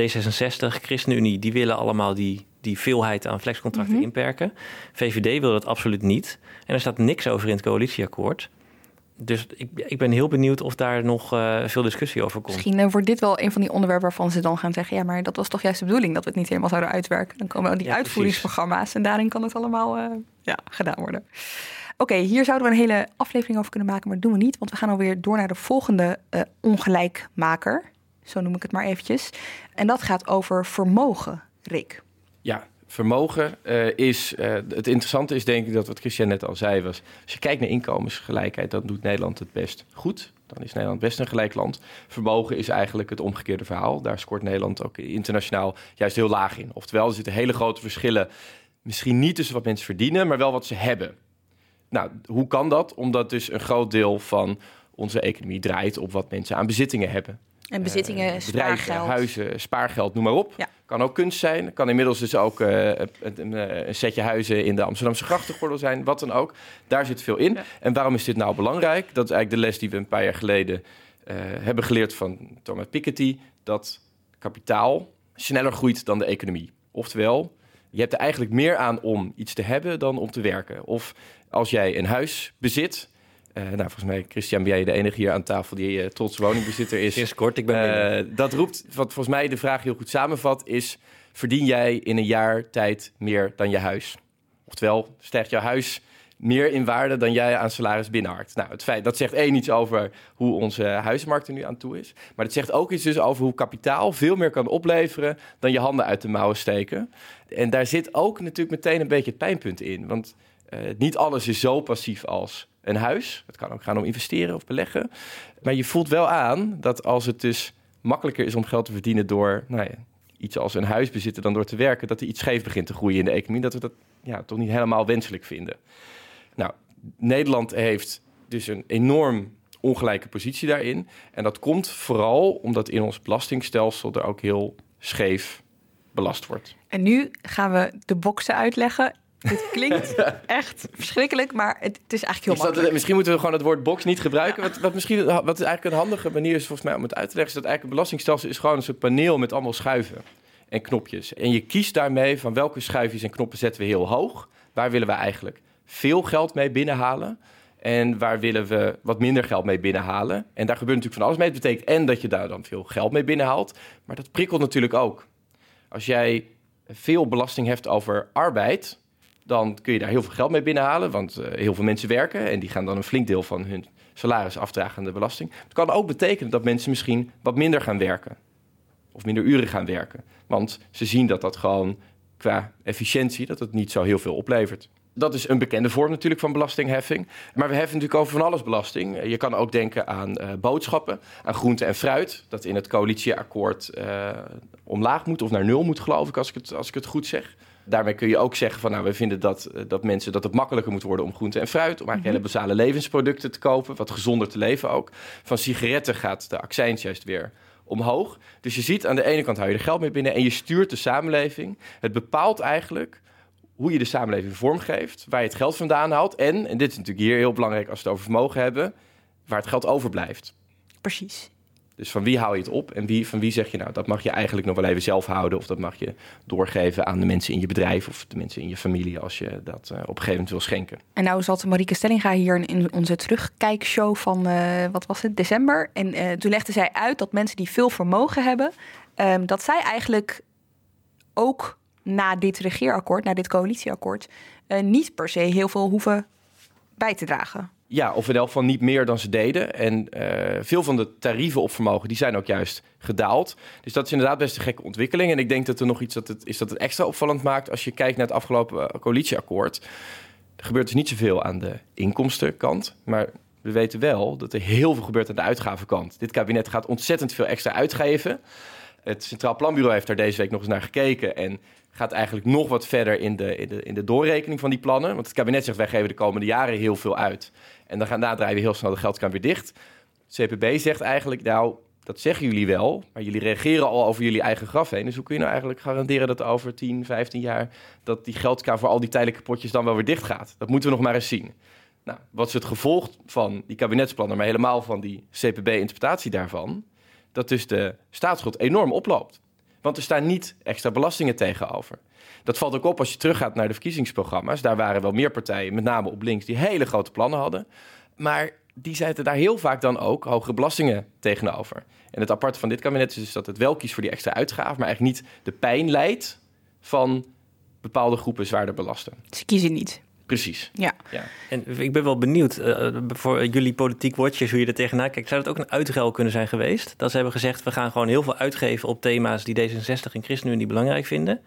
D66, ChristenUnie, die willen allemaal die, die veelheid aan flexcontracten mm -hmm. inperken. VVD wil dat absoluut niet. En er staat niks over in het coalitieakkoord dus ik, ik ben heel benieuwd of daar nog uh, veel discussie over komt. Misschien uh, wordt dit wel een van die onderwerpen waarvan ze dan gaan zeggen... ja, maar dat was toch juist de bedoeling dat we het niet helemaal zouden uitwerken. Dan komen die ja, uitvoeringsprogramma's precies. en daarin kan het allemaal uh, ja, gedaan worden. Oké, okay, hier zouden we een hele aflevering over kunnen maken, maar dat doen we niet. Want we gaan alweer door naar de volgende ongelijkmaker. Zo noem ik het maar eventjes. En dat gaat over vermogen, Rick. Ja, vermogen uh, is. Uh, het interessante is denk ik dat wat Christian net al zei was. Als je kijkt naar inkomensgelijkheid, dan doet Nederland het best goed. Dan is Nederland best een gelijk land. Vermogen is eigenlijk het omgekeerde verhaal. Daar scoort Nederland ook internationaal juist heel laag in. Oftewel, er zitten hele grote verschillen. Misschien niet tussen wat mensen verdienen, maar wel wat ze hebben. Nou, hoe kan dat? Omdat dus een groot deel van onze economie draait op wat mensen aan bezittingen hebben. En bezittingen, uh, spaargeld. huizen, spaargeld, noem maar op. Ja. Kan ook kunst zijn. Kan inmiddels dus ook uh, een, een, setje huizen in de Amsterdamse grachtengordel zijn. Wat dan ook. Daar zit veel in. Ja. En waarom is dit nou belangrijk? Dat is eigenlijk de les die we een paar jaar geleden uh, hebben geleerd van Thomas Piketty. Dat kapitaal sneller groeit dan de economie. Oftewel, je hebt er eigenlijk meer aan om iets te hebben dan om te werken. Of als jij een huis bezit uh, nou, volgens mij, Christian, ben jij de enige hier aan tafel die uh, trots woningbezitter is. Kort, ik ben uh, Dat roept, wat volgens mij de vraag heel goed samenvat, is... verdien jij in een jaar tijd meer dan je huis? Oftewel, stijgt jouw huis meer in waarde dan jij aan salaris binnenharkt? Nou, het feit, dat zegt één iets over hoe onze huizenmarkt er nu aan toe is. Maar het zegt ook iets dus over hoe kapitaal veel meer kan opleveren... dan je handen uit de mouwen steken. En daar zit ook natuurlijk meteen een beetje het pijnpunt in. Want niet alles is zo passief als een huis. Het kan ook gaan om investeren of beleggen. Maar je voelt wel aan dat als het dus makkelijker is om geld te verdienen door nou ja, iets als een huis bezitten dan door te werken, dat er iets scheef begint te groeien in de economie. Dat we dat ja, toch niet helemaal wenselijk vinden. Nou, Nederland heeft dus een enorm ongelijke positie daarin. En dat komt vooral omdat in ons belastingstelsel er ook heel scheef belast wordt. En nu gaan we de boksen uitleggen het klinkt echt verschrikkelijk, maar het, het is eigenlijk heel is makkelijk. misschien moeten we gewoon het woord box niet gebruiken. Wat, wat, misschien, wat eigenlijk een handige manier is volgens mij om het uit te leggen... is dat eigenlijk een belastingstelsel is gewoon een soort paneel met allemaal schuiven en knopjes. En je kiest daarmee van welke schuifjes en knoppen zetten we heel hoog. Waar willen we eigenlijk veel geld mee binnenhalen... En waar willen we wat minder geld mee binnenhalen? En daar gebeurt natuurlijk van alles mee. Het betekent en dat je daar dan veel geld mee binnenhaalt. Maar dat prikkelt natuurlijk ook. Als jij veel belasting hebt over arbeid, dan kun je daar heel veel geld mee binnenhalen. Want uh, heel veel mensen werken en die gaan dan een flink deel van hun salaris afdragen aan de belasting. Het kan ook betekenen dat mensen misschien wat minder gaan werken. Of minder uren gaan werken. Want ze zien dat dat gewoon qua efficiëntie, dat het niet zo heel veel oplevert. Dat is een bekende vorm natuurlijk van belastingheffing. Maar we heffen natuurlijk over van alles belasting. Je kan ook denken aan uh, boodschappen, aan groente en fruit. Dat in het coalitieakkoord uh, omlaag moet of naar nul moet, geloof ik, als ik het, als ik het goed zeg. Daarmee kun je ook zeggen van nou, we vinden dat, eh, dat mensen dat het makkelijker moet worden om groente en fruit, om eigenlijk mhm. hele basale levensproducten te kopen, wat gezonder te leven ook. Van sigaretten gaat de accijns juist weer omhoog. Dus je ziet aan de ene kant hou je er geld mee binnen en je stuurt de samenleving. Het bepaalt eigenlijk hoe je de samenleving vormgeeft, waar je het geld vandaan haalt en, en dit is natuurlijk hier heel belangrijk als we het over vermogen hebben, waar het geld overblijft. Precies. Dus van wie hou je het op en wie, van wie zeg je nou, dat mag je eigenlijk nog wel even zelf houden. Of dat mag je doorgeven aan de mensen in je bedrijf of de mensen in je familie als je dat uh, op een gegeven moment wil schenken. En nou zat Marieke Stellinga hier in onze terugkijkshow van, uh, wat was het, december. En uh, toen legde zij uit dat mensen die veel vermogen hebben, um, dat zij eigenlijk ook na dit regeerakkoord, na dit coalitieakkoord, niet per se heel veel hoeven bij te dragen. Ja, of in elk geval niet meer dan ze deden. En uh, veel van de tarieven op vermogen die zijn ook juist gedaald. Dus dat is inderdaad best een gekke ontwikkeling. En ik denk dat er nog iets dat het, is dat het extra opvallend maakt als je kijkt naar het afgelopen eh, coalitieakkoord. Er gebeurt dus niet zoveel aan de inkomstenkant. Maar we weten wel dat er heel veel gebeurt aan de uitgavenkant. Dit kabinet gaat ontzettend veel extra uitgeven. Het Centraal Planbureau heeft daar deze week nog eens naar gekeken. En gaat eigenlijk nog wat verder in de, in de, in de doorrekening van die plannen. Want het kabinet zegt wij geven de komende jaren heel veel uit. En dan gaan daarna draaien we heel snel de geldkraan weer dicht. CPB zegt eigenlijk, nou, dat zeggen jullie wel, maar jullie reageren al over jullie eigen graf heen. Dus hoe kun je nou eigenlijk garanderen dat over 10, 15 jaar dat die geldkraan voor al die tijdelijke potjes dan wel weer dicht gaat? Dat moeten we nog maar eens zien. Nou, wat is het gevolg van die kabinetsplannen, maar helemaal van die CPB-interpretatie daarvan? Dat dus de staatsschuld enorm oploopt. Want er staan niet extra belastingen tegenover. Dat valt ook op als je teruggaat naar de verkiezingsprogramma's. Daar waren wel meer partijen, met name op links, die hele grote plannen hadden. Maar die zetten daar heel vaak dan ook hogere belastingen tegenover. En het aparte van dit kabinet is dus dat het wel kiest voor die extra uitgaven, maar eigenlijk niet de pijn leidt van bepaalde groepen zwaarder belasten. Ze kiezen niet. Precies. Ja. ja. En ik ben wel benieuwd uh, voor jullie politiek watchers hoe je er tegenaan kijkt. Zou dat ook een uitruil kunnen zijn geweest? Dat ze hebben gezegd, we gaan gewoon heel veel uitgeven op thema's die D66 en ChristenUnie belangrijk vinden.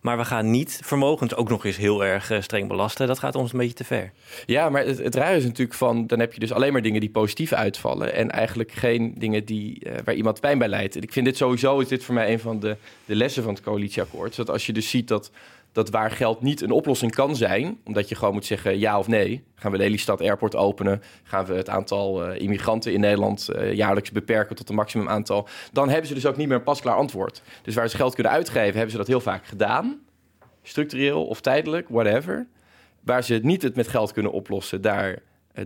Maar we gaan niet vermogens ook nog eens heel erg uh, streng belasten. Dat gaat ons een beetje te ver. Ja, maar het, het is natuurlijk van... dan heb je dus alleen maar dingen die positief uitvallen... en eigenlijk geen dingen die, uh, waar iemand pijn bij leidt. En ik vind dit sowieso... is dit voor mij een van de, de lessen van het coalitieakkoord. Dat als je dus ziet dat dat waar geld niet een oplossing kan zijn, omdat je gewoon moet zeggen ja of nee. Gaan we Lelystad Airport openen? Gaan we het aantal uh, immigranten in Nederland uh, jaarlijks beperken tot een maximum aantal? Dan hebben ze dus ook niet meer een pasklaar antwoord. Dus waar ze geld kunnen uitgeven, hebben ze dat heel vaak gedaan. Structureel of tijdelijk, whatever. Waar ze het niet het met geld kunnen oplossen, daar uh,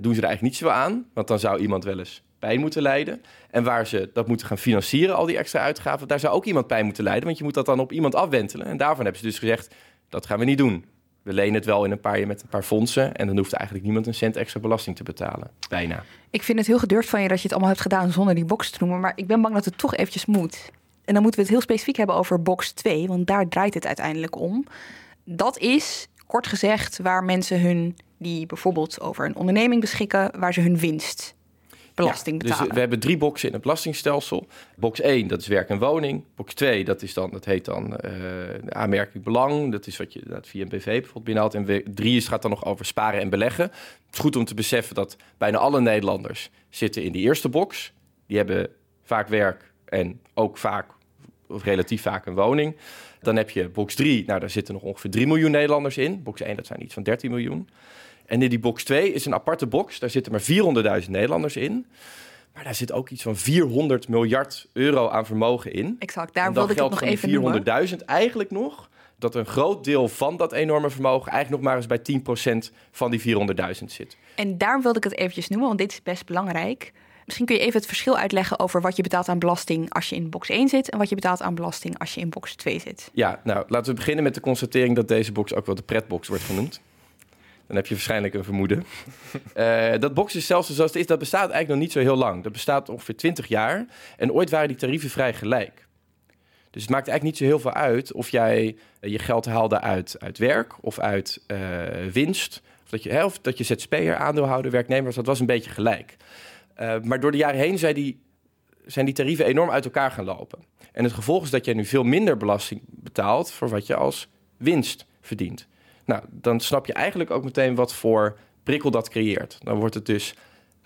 doen ze er eigenlijk niet zo aan. Want dan zou iemand wel eens pijn moeten lijden. En waar ze dat moeten gaan financieren, al die extra uitgaven, daar zou ook iemand pijn moeten lijden. Want je moet dat dan op iemand afwentelen. En daarvan hebben ze dus gezegd, dat gaan we niet doen. We lenen het wel in een paar jaar met een paar fondsen. En dan hoeft eigenlijk niemand een cent extra belasting te betalen. Bijna. Ik vind het heel gedurfd van je dat je het allemaal hebt gedaan zonder die box te noemen. Maar ik ben bang dat het toch eventjes moet. En dan moeten we het heel specifiek hebben over box 2. Want daar draait het uiteindelijk om. Dat is, kort gezegd, waar mensen hun, die bijvoorbeeld over een onderneming beschikken, waar ze hun winst belasting ja. Dus we hebben drie boxen in het belastingstelsel. Box 1, dat is werk en woning. Box 2, dat, is dan, dat heet dan uh, aanmerkelijk belang. Dat is wat je dat via een BV bijvoorbeeld binnenhaalt. En 3 gaat dan nog over sparen en beleggen. Het is goed om te beseffen dat bijna alle Nederlanders zitten in die eerste box. Die hebben vaak werk en ook vaak, of relatief vaak, een woning. Dan heb je box 3, nou daar zitten nog ongeveer 3 miljoen Nederlanders in. Box 1, dat zijn iets van 13 miljoen. En in die box 2 is een aparte box. Daar zitten maar 400.000 Nederlanders in. Maar daar zit ook iets van 400 miljard euro aan vermogen in. Exact, daar wilde ik het nog even 400.000 eigenlijk nog dat een groot deel van dat enorme vermogen eigenlijk nog maar eens bij 10% van die 400.000 zit. En daarom wilde ik het eventjes noemen, want dit is best belangrijk. Misschien kun je even het verschil uitleggen over wat je betaalt aan belasting als je in box 1 zit en wat je betaalt aan belasting als je in box 2 zit. Ja, nou laten we beginnen met de constatering dat deze box ook wel de pretbox wordt genoemd. Dan heb je waarschijnlijk een vermoeden. uh, dat boxenstelsel zoals het is, dat bestaat eigenlijk nog niet zo heel lang. Dat bestaat ongeveer 20 jaar. En ooit waren die tarieven vrij gelijk. Dus het maakt eigenlijk niet zo heel veel uit of jij uh, je geld haalde uit, uit werk of uit uh, winst. Of dat je, hè, of dat je ZZP'er, aandeelhouder, werknemer was. Dat was een beetje gelijk. maar door de jaren heen zijn die, zijn die tarieven enorm uit elkaar gaan lopen. En het gevolg is dat jij nu veel minder belasting betaalt voor wat je als winst verdient. Nou, dan snap je eigenlijk ook meteen wat voor prikkel dat creëert. Dan wordt het dus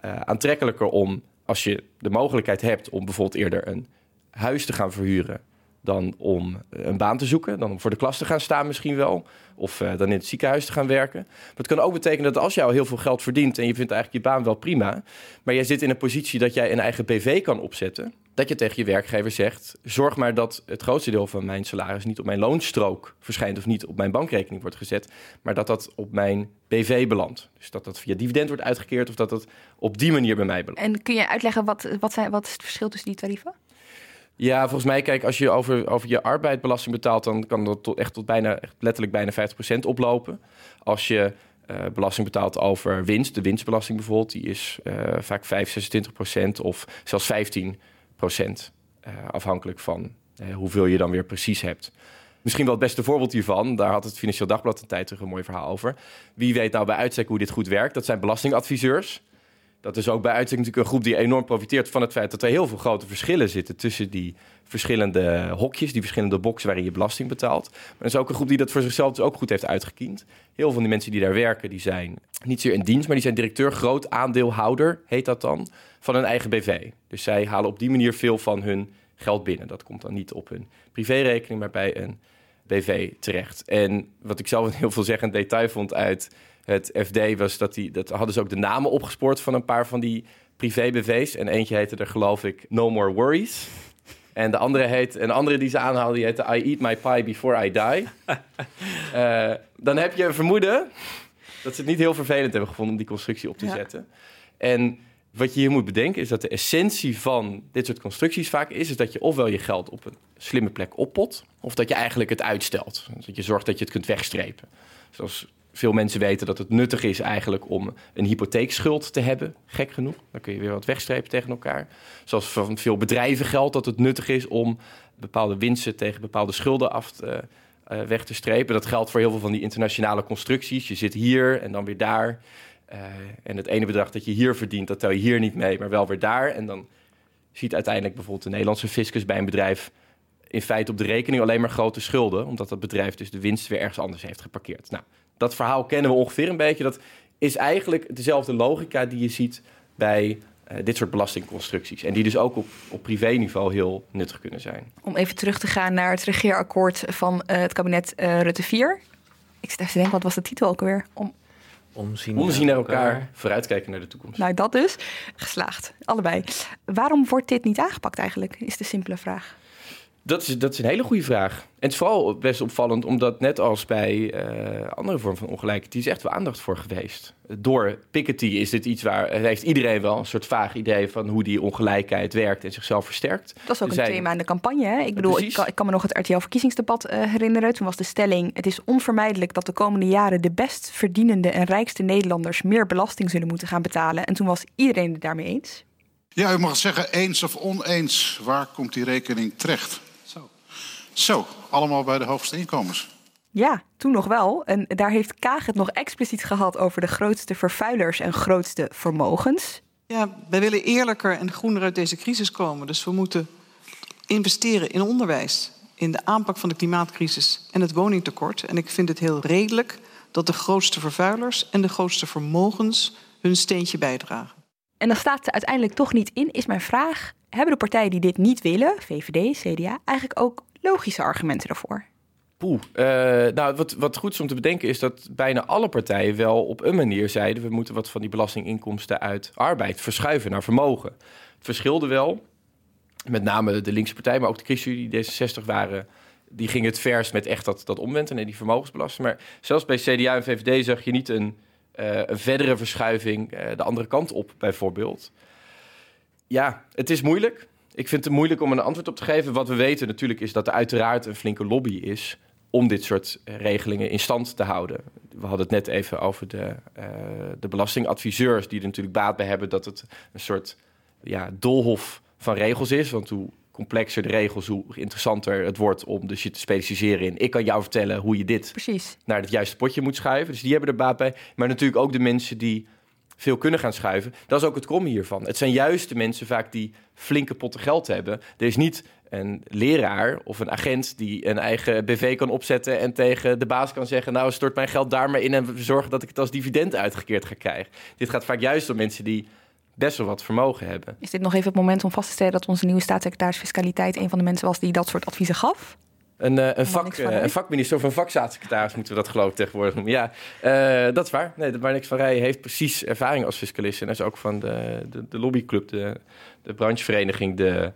uh, aantrekkelijker om, als je de mogelijkheid hebt om bijvoorbeeld eerder een huis te gaan verhuren dan om een baan te zoeken, dan om voor de klas te gaan staan misschien wel, of uh, dan in het ziekenhuis te gaan werken. Maar het kan ook betekenen dat als jij al heel veel geld verdient en je vindt eigenlijk je baan wel prima, maar jij zit in een positie dat jij een eigen BV kan opzetten, dat je tegen je werkgever zegt: zorg maar dat het grootste deel van mijn salaris niet op mijn loonstrook verschijnt of niet op mijn bankrekening wordt gezet, maar dat dat op mijn BV belandt. Dus dat dat via dividend wordt uitgekeerd of dat dat op die manier bij mij belandt. En kun je uitleggen wat, wat, wat is het verschil tussen die tarieven? Ja, volgens mij, kijk, als je over, over je arbeidbelasting betaalt, dan kan dat echt tot bijna, echt letterlijk bijna 50% oplopen. Als je uh, belasting betaalt over winst, de winstbelasting bijvoorbeeld, die is uh, vaak 5, 26% of zelfs 15 procent. Uh, afhankelijk van hoeveel je dan weer precies hebt. Misschien wel het beste voorbeeld hiervan, daar had het Financieel Dagblad een tijd terug een mooi verhaal over. Wie weet nou bij uitstek hoe dit goed werkt? Dat zijn belastingadviseurs. Dat is ook bij uitstek natuurlijk een groep die enorm profiteert van het feit dat er heel veel grote verschillen zitten tussen die verschillende hokjes, die verschillende boxen waarin je belasting betaalt. Maar er is ook een groep die dat voor zichzelf dus ook goed heeft uitgekiend. Heel veel van die mensen die daar werken, die zijn niet zeer in dienst, maar die zijn directeur, groot aandeelhouder, heet dat dan, van een eigen BV. Dus zij halen op die manier veel van hun geld binnen. Dat komt dan niet op hun privérekening, maar bij een BV terecht. En wat ik zelf heel veelzeggend detail vond uit het FD was dat die, dat hadden ze ook de namen opgespoord van een paar van die privé-BV's. En eentje heette er geloof ik No More Worries. En de andere heet, een andere die ze aanhaalde, die heette I Eat My Pie Before I Die. uh, dan heb je een vermoeden dat ze het niet heel vervelend hebben gevonden om die constructie op te zetten. En wat je hier moet bedenken is dat de essentie van dit soort constructies vaak is, is dat je ofwel je geld op een slimme plek oppot, of dat je eigenlijk het uitstelt. Dus dat je zorgt dat je het kunt wegstrepen. Zoals veel mensen weten dat het nuttig is eigenlijk om een hypotheekschuld te hebben. Gek genoeg. Dan kun je weer wat wegstrepen tegen elkaar. Zoals van veel bedrijven geldt dat het nuttig is om bepaalde winsten tegen bepaalde schulden af te, uh, weg te strepen. Dat geldt voor heel veel van die internationale constructies. Je zit hier en dan weer daar. Uh, en het ene bedrag dat je hier verdient, dat tel je hier niet mee, maar wel weer daar. En dan ziet uiteindelijk bijvoorbeeld de Nederlandse fiscus bij een bedrijf in feite op de rekening alleen maar grote schulden, omdat dat bedrijf dus de winst weer ergens anders heeft geparkeerd. Nou, dat verhaal kennen we ongeveer een beetje. Dat is eigenlijk dezelfde logica die je ziet bij uh, dit soort belastingconstructies. En die dus ook op, op privéniveau heel nuttig kunnen zijn. Om even terug te gaan naar het regeerakkoord van uh, het kabinet uh, Rutte 4. Ik zit even te denken, wat was de titel ook alweer? Om Omzien, Omzien naar elkaar, elkaar, vooruitkijken naar de toekomst. Nou, dat dus. Geslaagd, allebei. Waarom wordt dit niet aangepakt eigenlijk, is de simpele vraag. Dat is, dat is een hele goede vraag. En het is vooral best opvallend, omdat net als bij uh, andere vormen van ongelijkheid, die is echt wel aandacht voor geweest. Door Piketty is dit iets waar heeft iedereen wel een soort vaag idee van hoe die ongelijkheid werkt en zichzelf versterkt. Dat was ook een thema in de campagne. Hè? Ik bedoel, ik kan, ik kan, me nog het RTL-verkiezingsdebat uh, herinneren. Toen was de stelling: het is onvermijdelijk dat de komende jaren de best verdienende en rijkste Nederlanders meer belasting zullen moeten gaan betalen. En toen was iedereen het daarmee eens. Ja, u mag zeggen eens of oneens. Waar komt die rekening terecht? Zo, allemaal bij de hoogste inkomens. Ja, toen nog wel. En daar heeft Kaag het nog expliciet gehad over de grootste vervuilers en grootste vermogens. Ja, wij willen eerlijker en groener uit deze crisis komen. Dus we moeten investeren in onderwijs, in de aanpak van de klimaatcrisis en het woningtekort. En ik vind het heel redelijk dat de grootste vervuilers en de grootste vermogens hun steentje bijdragen. En dan staat ze uiteindelijk toch niet in, is mijn vraag. Hebben de partijen die dit niet willen, VVD, CDA, eigenlijk ook logische argumenten daarvoor? Poeh. Uh, nou, wat, wat goed is om te bedenken is dat bijna alle partijen wel op een manier zeiden... we moeten wat van die belastinginkomsten uit arbeid verschuiven naar vermogen. Het verschilde wel. Met name de linkse partij, maar ook de ChristenUnie, die D66 waren... die gingen het vers met echt dat, dat omwenten en die vermogensbelasting. Maar zelfs bij CDA en VVD zag je niet een, een verdere verschuiving uh, de andere kant op, bijvoorbeeld. Ja, het is moeilijk. Ik vind het moeilijk om een antwoord op te geven. Wat we weten natuurlijk is dat er uiteraard een flinke lobby is om dit soort regelingen in stand te houden. We hadden het net even over de, uh, de belastingadviseurs, die er natuurlijk baat bij hebben dat het een soort ja, doolhof van regels is. Want hoe complexer de regels, hoe interessanter het wordt om dus je te specialiseren in. Ik kan jou vertellen hoe je dit Precies. naar het juiste potje moet schuiven. Dus die hebben er baat bij. Maar natuurlijk ook de mensen die veel kunnen gaan schuiven. Dat is ook het kromme hiervan. Het zijn juist de mensen vaak die flinke potten geld hebben. Er is niet een leraar of een agent die een eigen BV kan opzetten en tegen de baas kan zeggen: Nou, stort mijn geld daar maar in en we zorgen dat ik het als dividend uitgekeerd ga krijgen. Dit gaat vaak juist om mensen die best wel wat vermogen hebben. Is dit nog even het moment om vast te stellen dat onze nieuwe staatssecretaris Fiscaliteit een van de mensen was die dat soort adviezen gaf? Een, uh, een, vak, uh, een vakminister of een vakstaatssecretaris moeten we dat geloof ik tegenwoordig noemen. Ja, uh, dat is waar. Nee, de Niks van Rijen heeft precies ervaring als fiscalist. En hij is ook van de, de, de lobbyclub, de, de branchevereniging, de,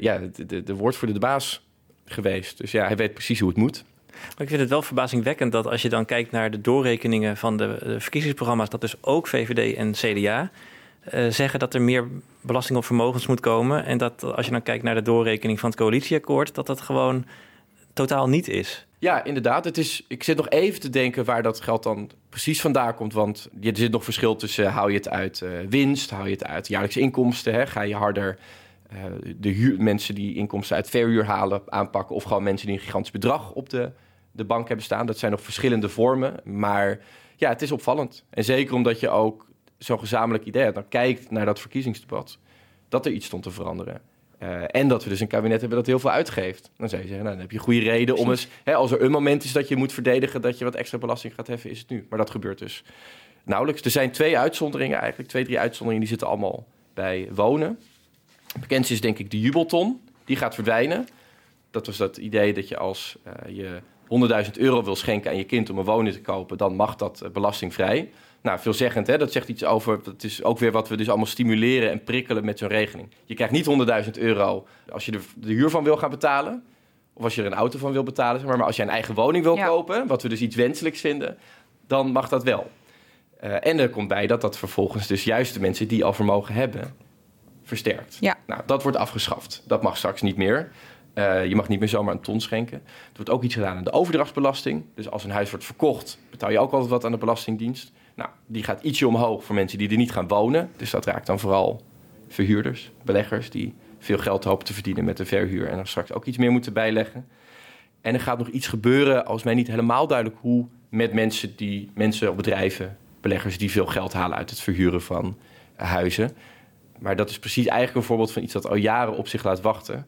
ja, de, de, de woordvoerder, de baas geweest. Dus ja, hij weet precies hoe het moet. Maar ik vind het wel verbazingwekkend dat als je dan kijkt naar de doorrekeningen van de, de verkiezingsprogramma's, dat dus ook VVD en CDA uh, zeggen dat er meer belasting op vermogens moet komen. En dat als je dan kijkt naar de doorrekening van het coalitieakkoord, dat dat gewoon totaal niet is. Ja, inderdaad. Het is, ik zit nog even te denken waar dat geld dan precies vandaan komt. Want er zit nog verschil tussen uh, hou je het uit uh, winst, hou je het uit jaarlijkse inkomsten. Hè? Ga je harder uh, de mensen die inkomsten uit verhuur halen aanpakken. Of gewoon mensen die een gigantisch bedrag op de, de bank hebben staan. Dat zijn nog verschillende vormen. Maar ja, het is opvallend. En zeker omdat je ook zo'n gezamenlijk idee hebt. Dan kijkt naar dat verkiezingsdebat. Dat er iets stond te veranderen. Uh, en dat we dus een kabinet hebben dat heel veel uitgeeft. Dan zou je zeggen, nou, dan heb je goede reden om eens... Hè, als er een moment is dat je moet verdedigen... dat je wat extra belasting gaat heffen, is het nu. Maar dat gebeurt dus nauwelijks. Er zijn twee uitzonderingen eigenlijk. Twee, drie uitzonderingen, die zitten allemaal bij wonen. Het bekendste is denk ik de jubelton. Die gaat verdwijnen. Dat was dat idee dat je als uh, je 100.000 euro wil schenken aan je kind... om een woning te kopen, dan mag dat uh, belastingvrij... Nou, veelzeggend, hè? dat zegt iets over. Het is ook weer wat we dus allemaal stimuleren en prikkelen met zo'n regeling. Je krijgt niet 100.000 euro als je de, de, huur van wil gaan betalen. Of als je er een auto van wil betalen. Zeg maar. maar als je een eigen woning wil ja. kopen, wat we dus iets wenselijks vinden, dan mag dat wel. Uh, en er komt bij dat dat vervolgens dus juist de mensen die al vermogen hebben, versterkt. Ja. Nou, dat wordt afgeschaft. Dat mag straks niet meer. Uh, je mag niet meer zomaar een ton schenken. Er wordt ook iets gedaan aan de overdrachtsbelasting. Dus als een huis wordt verkocht, betaal je ook altijd wat aan de Belastingdienst. Nou, die gaat ietsje omhoog voor mensen die er niet gaan wonen. Dus dat raakt dan vooral verhuurders, beleggers die veel geld hopen te verdienen met de verhuur en dan straks ook iets meer moeten bijleggen. En er gaat nog iets gebeuren, als mij niet helemaal duidelijk hoe, met mensen die mensen of bedrijven, beleggers die veel geld halen uit het verhuren van huizen. Maar dat is precies eigenlijk een voorbeeld van iets dat al jaren op zich laat wachten.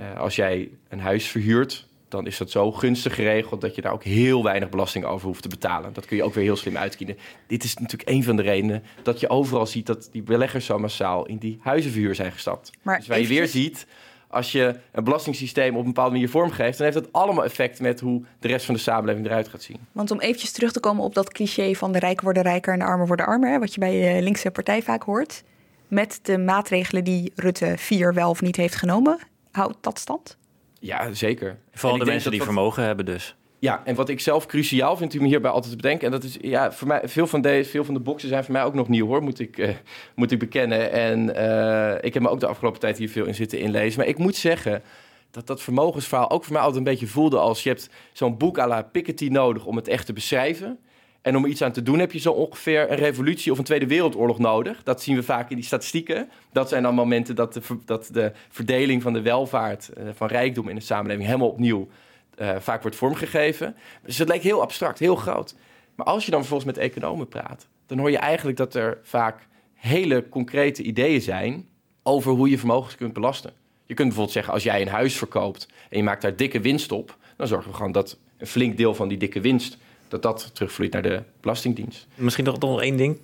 Uh, als jij een huis verhuurt, dan is dat zo gunstig geregeld dat je daar ook heel weinig belasting over hoeft te betalen. Dat kun je ook weer heel slim uitkiezen. Dit is natuurlijk een van de redenen dat je overal ziet dat die beleggers zo massaal in die huizenverhuur zijn gestapt. Maar dus waar eventjes... je weer ziet, als je een belastingssysteem op een bepaalde manier vormgeeft, dan heeft dat allemaal effect met hoe de rest van de samenleving eruit gaat zien. Want om eventjes terug te komen op dat cliché van de rijken worden rijker en de armen worden armer, hè, wat je bij je linkse partij vaak hoort, met de maatregelen die Rutte 4 wel of niet heeft genomen, houdt dat stand? Ja, zeker. Vooral de mensen die vermogen hebben dus. Ja, en wat ik zelf cruciaal vind om hierbij altijd te bedenken... en dat is, ja, voor mij, veel van, deze, veel van de boxen zijn voor mij ook nog nieuw, hoor, moet ik, uh, moet ik bekennen. En uh, ik heb me ook de afgelopen tijd hier veel in zitten inlezen. Maar ik moet zeggen dat dat vermogensverhaal ook voor mij altijd een beetje voelde als... je hebt zo'n boek à la Piketty nodig om het echt te beschrijven... En om iets aan te doen heb je zo ongeveer een revolutie of een Tweede Wereldoorlog nodig. Dat zien we vaak in die statistieken. Dat zijn dan momenten dat de, dat de verdeling van de welvaart, uh, van rijkdom in de samenleving helemaal opnieuw uh, vaak wordt vormgegeven. Dus het lijkt heel abstract, heel groot. Maar als je dan vervolgens met economen praat, dan hoor je eigenlijk dat er vaak hele concrete ideeën zijn over hoe je vermogens kunt belasten. Je kunt bijvoorbeeld zeggen, als jij een huis verkoopt en je maakt daar dikke winst op, dan zorgen we gewoon dat een flink deel van die dikke winst dat dat terugvloeit naar de Belastingdienst. Misschien nog, nog één ding.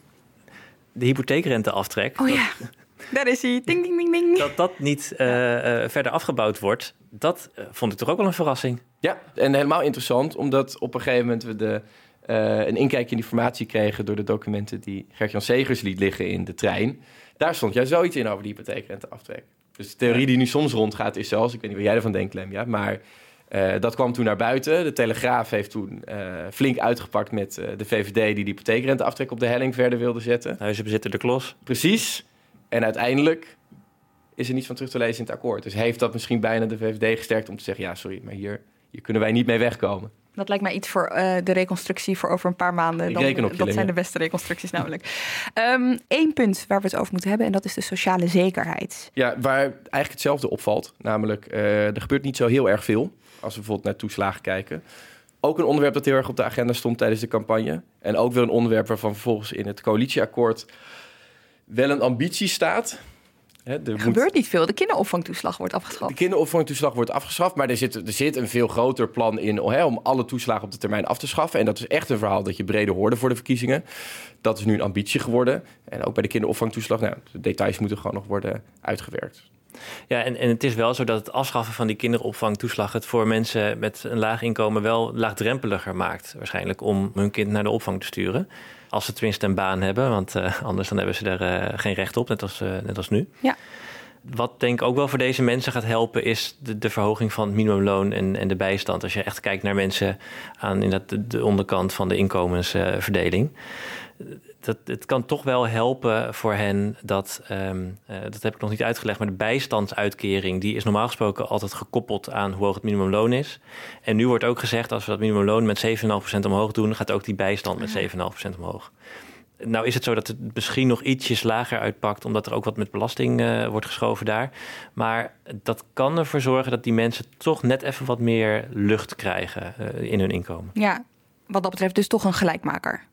De hypotheekrenteaftrek. Oh ja, daar is hij. Ding, ding, ding, ding. Dat dat niet uh, uh, verder afgebouwd wordt, dat uh, vond ik toch ook wel een verrassing. Ja, en helemaal interessant, omdat op een gegeven moment we de, een inkijkje in informatie kregen door de documenten die Gert-Jan Segers liet liggen in de trein. Daar stond juist zoiets in over die hypotheekrenteaftrek. Dus de theorie die nu soms rondgaat is zelfs, ik weet niet wat jij ervan denkt, Lem, ja, maar uh, dat kwam toen naar buiten. De Telegraaf heeft toen uh, flink uitgepakt met uh, de VVD... die de hypotheekrenteaftrek op de helling verder wilde zetten. Huizenbezitter de klos. Precies. En uiteindelijk is er niets van terug te lezen in het akkoord. Dus heeft dat misschien bijna de VVD gesterkt om te zeggen... ja, sorry, maar hier, hier kunnen wij niet mee wegkomen. Dat lijkt mij iets voor uh, de reconstructie voor over een paar maanden. Dan, je, dat zijn de beste reconstructies namelijk. Eén um, punt waar we het over moeten hebben... en dat is de sociale zekerheid. Ja, waar eigenlijk hetzelfde opvalt. Namelijk, uh, er gebeurt niet zo heel erg veel... als we bijvoorbeeld naar toeslagen kijken. Ook een onderwerp dat heel erg op de agenda stond tijdens de campagne. En ook weer een onderwerp waarvan vervolgens in het coalitieakkoord... wel een ambitie staat... Er Er moet- gebeurt niet veel. De kinderopvangtoeslag wordt afgeschaft. de kinderopvangtoeslag wordt afgeschaft, maar er zit, er zit een veel groter plan in om alle toeslagen op de termijn af te schaffen. En dat is echt een verhaal dat je breder hoorde voor de verkiezingen. Dat is nu een ambitie geworden. En ook bij de kinderopvangtoeslag, nou, de details moeten gewoon nog worden uitgewerkt. Ja, en, en het is wel zo dat het afschaffen van die kinderopvangtoeslag het voor mensen met een laag inkomen wel laagdrempeliger maakt, waarschijnlijk, om hun kind naar de opvang te sturen. Als ze tenminste een baan hebben, want eh, anders dan hebben ze er eh, geen recht op, net als, eh, net als nu. Ja. Wat denk ik ook wel voor deze mensen gaat helpen, is de, de verhoging van het minimumloon en, en de bijstand. Als je echt kijkt naar mensen aan inderdaad de, de onderkant van de inkomensverdeling. Dat, het kan toch wel helpen voor hen dat, ehm, eh, dat heb ik nog niet uitgelegd, maar de bijstandsuitkering, die is normaal gesproken altijd gekoppeld aan hoe hoog het minimumloon is. En nu wordt ook gezegd, als we dat minimumloon met 7,5% omhoog doen, gaat ook die bijstand met 7,5% omhoog. Nou is het zo dat het misschien nog ietsjes lager uitpakt, omdat er ook wat met belasting eh, wordt geschoven daar. Maar dat kan ervoor zorgen dat die mensen toch net even wat meer lucht krijgen eh, in hun inkomen. Ja, wat dat betreft dus toch een gelijkmaker.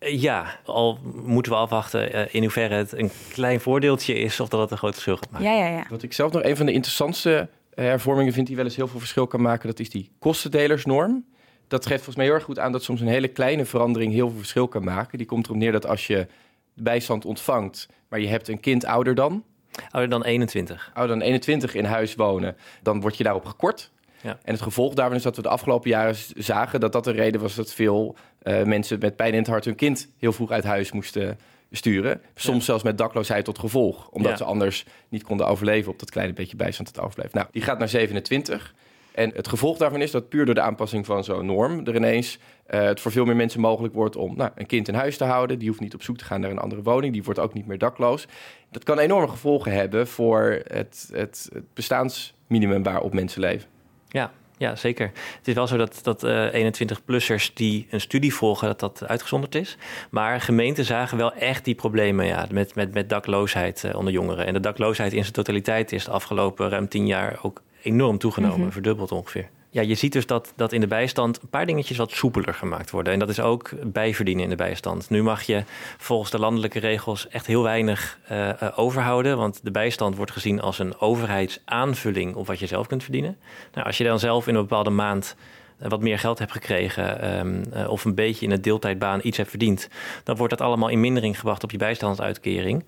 Eh, Ja, al moeten we afwachten eh, in hoeverre het een klein voordeeltje is of dat het een groot verschil gaat maken. Ja, ja, ja. Wat ik zelf nog een van de interessantste eh, hervormingen vind die wel eens heel veel verschil kan maken, dat is die kostendelersnorm. Dat geeft volgens mij heel erg goed aan dat soms een hele kleine verandering heel veel verschil kan maken. Die komt erop neer dat als je bijstand ontvangt, maar je hebt een kind ouder dan, Ouder dan 21. ouder dan 21 in huis wonen, dan word je daarop gekort. Ja. En het gevolg daarvan is dat we de afgelopen jaren zagen dat dat de reden was dat veel eh, mensen met pijn in het hart hun kind heel vroeg uit huis moesten sturen. Soms zelfs met dakloosheid tot gevolg, omdat Ja. ze anders niet konden overleven op dat kleine beetje bijstand dat overbleef. Nou, die gaat naar 27. En het gevolg daarvan is dat puur door de aanpassing van zo'n norm er ineens eh, het voor veel meer mensen mogelijk wordt om nou, een kind in huis te houden. Die hoeft niet op zoek te gaan naar een andere woning. Die wordt ook niet meer dakloos. Dat kan enorme gevolgen hebben voor het, het, het bestaansminimum waarop mensen leven. Ja, ja, zeker. Het is wel zo dat, dat eh 21-plussers die een studie volgen, dat dat uitgezonderd is. Maar gemeenten zagen wel echt die problemen ja, met, met, met dakloosheid eh, onder jongeren. En de dakloosheid in zijn totaliteit is de afgelopen ruim tien jaar ook enorm toegenomen, Mhm. verdubbeld ongeveer. Ja, je ziet dus dat, dat in de bijstand een paar dingetjes wat soepeler gemaakt worden. En dat is ook bijverdienen in de bijstand. Nu mag je volgens de landelijke regels echt heel weinig eh, eh, overhouden. Want de bijstand wordt gezien als een overheidsaanvulling op wat je zelf kunt verdienen. Nou, als je dan zelf in een bepaalde maand eh, wat meer geld hebt gekregen ehm, eh, of een beetje in een deeltijdbaan iets hebt verdiend, dan wordt dat allemaal in mindering gebracht op je bijstandsuitkering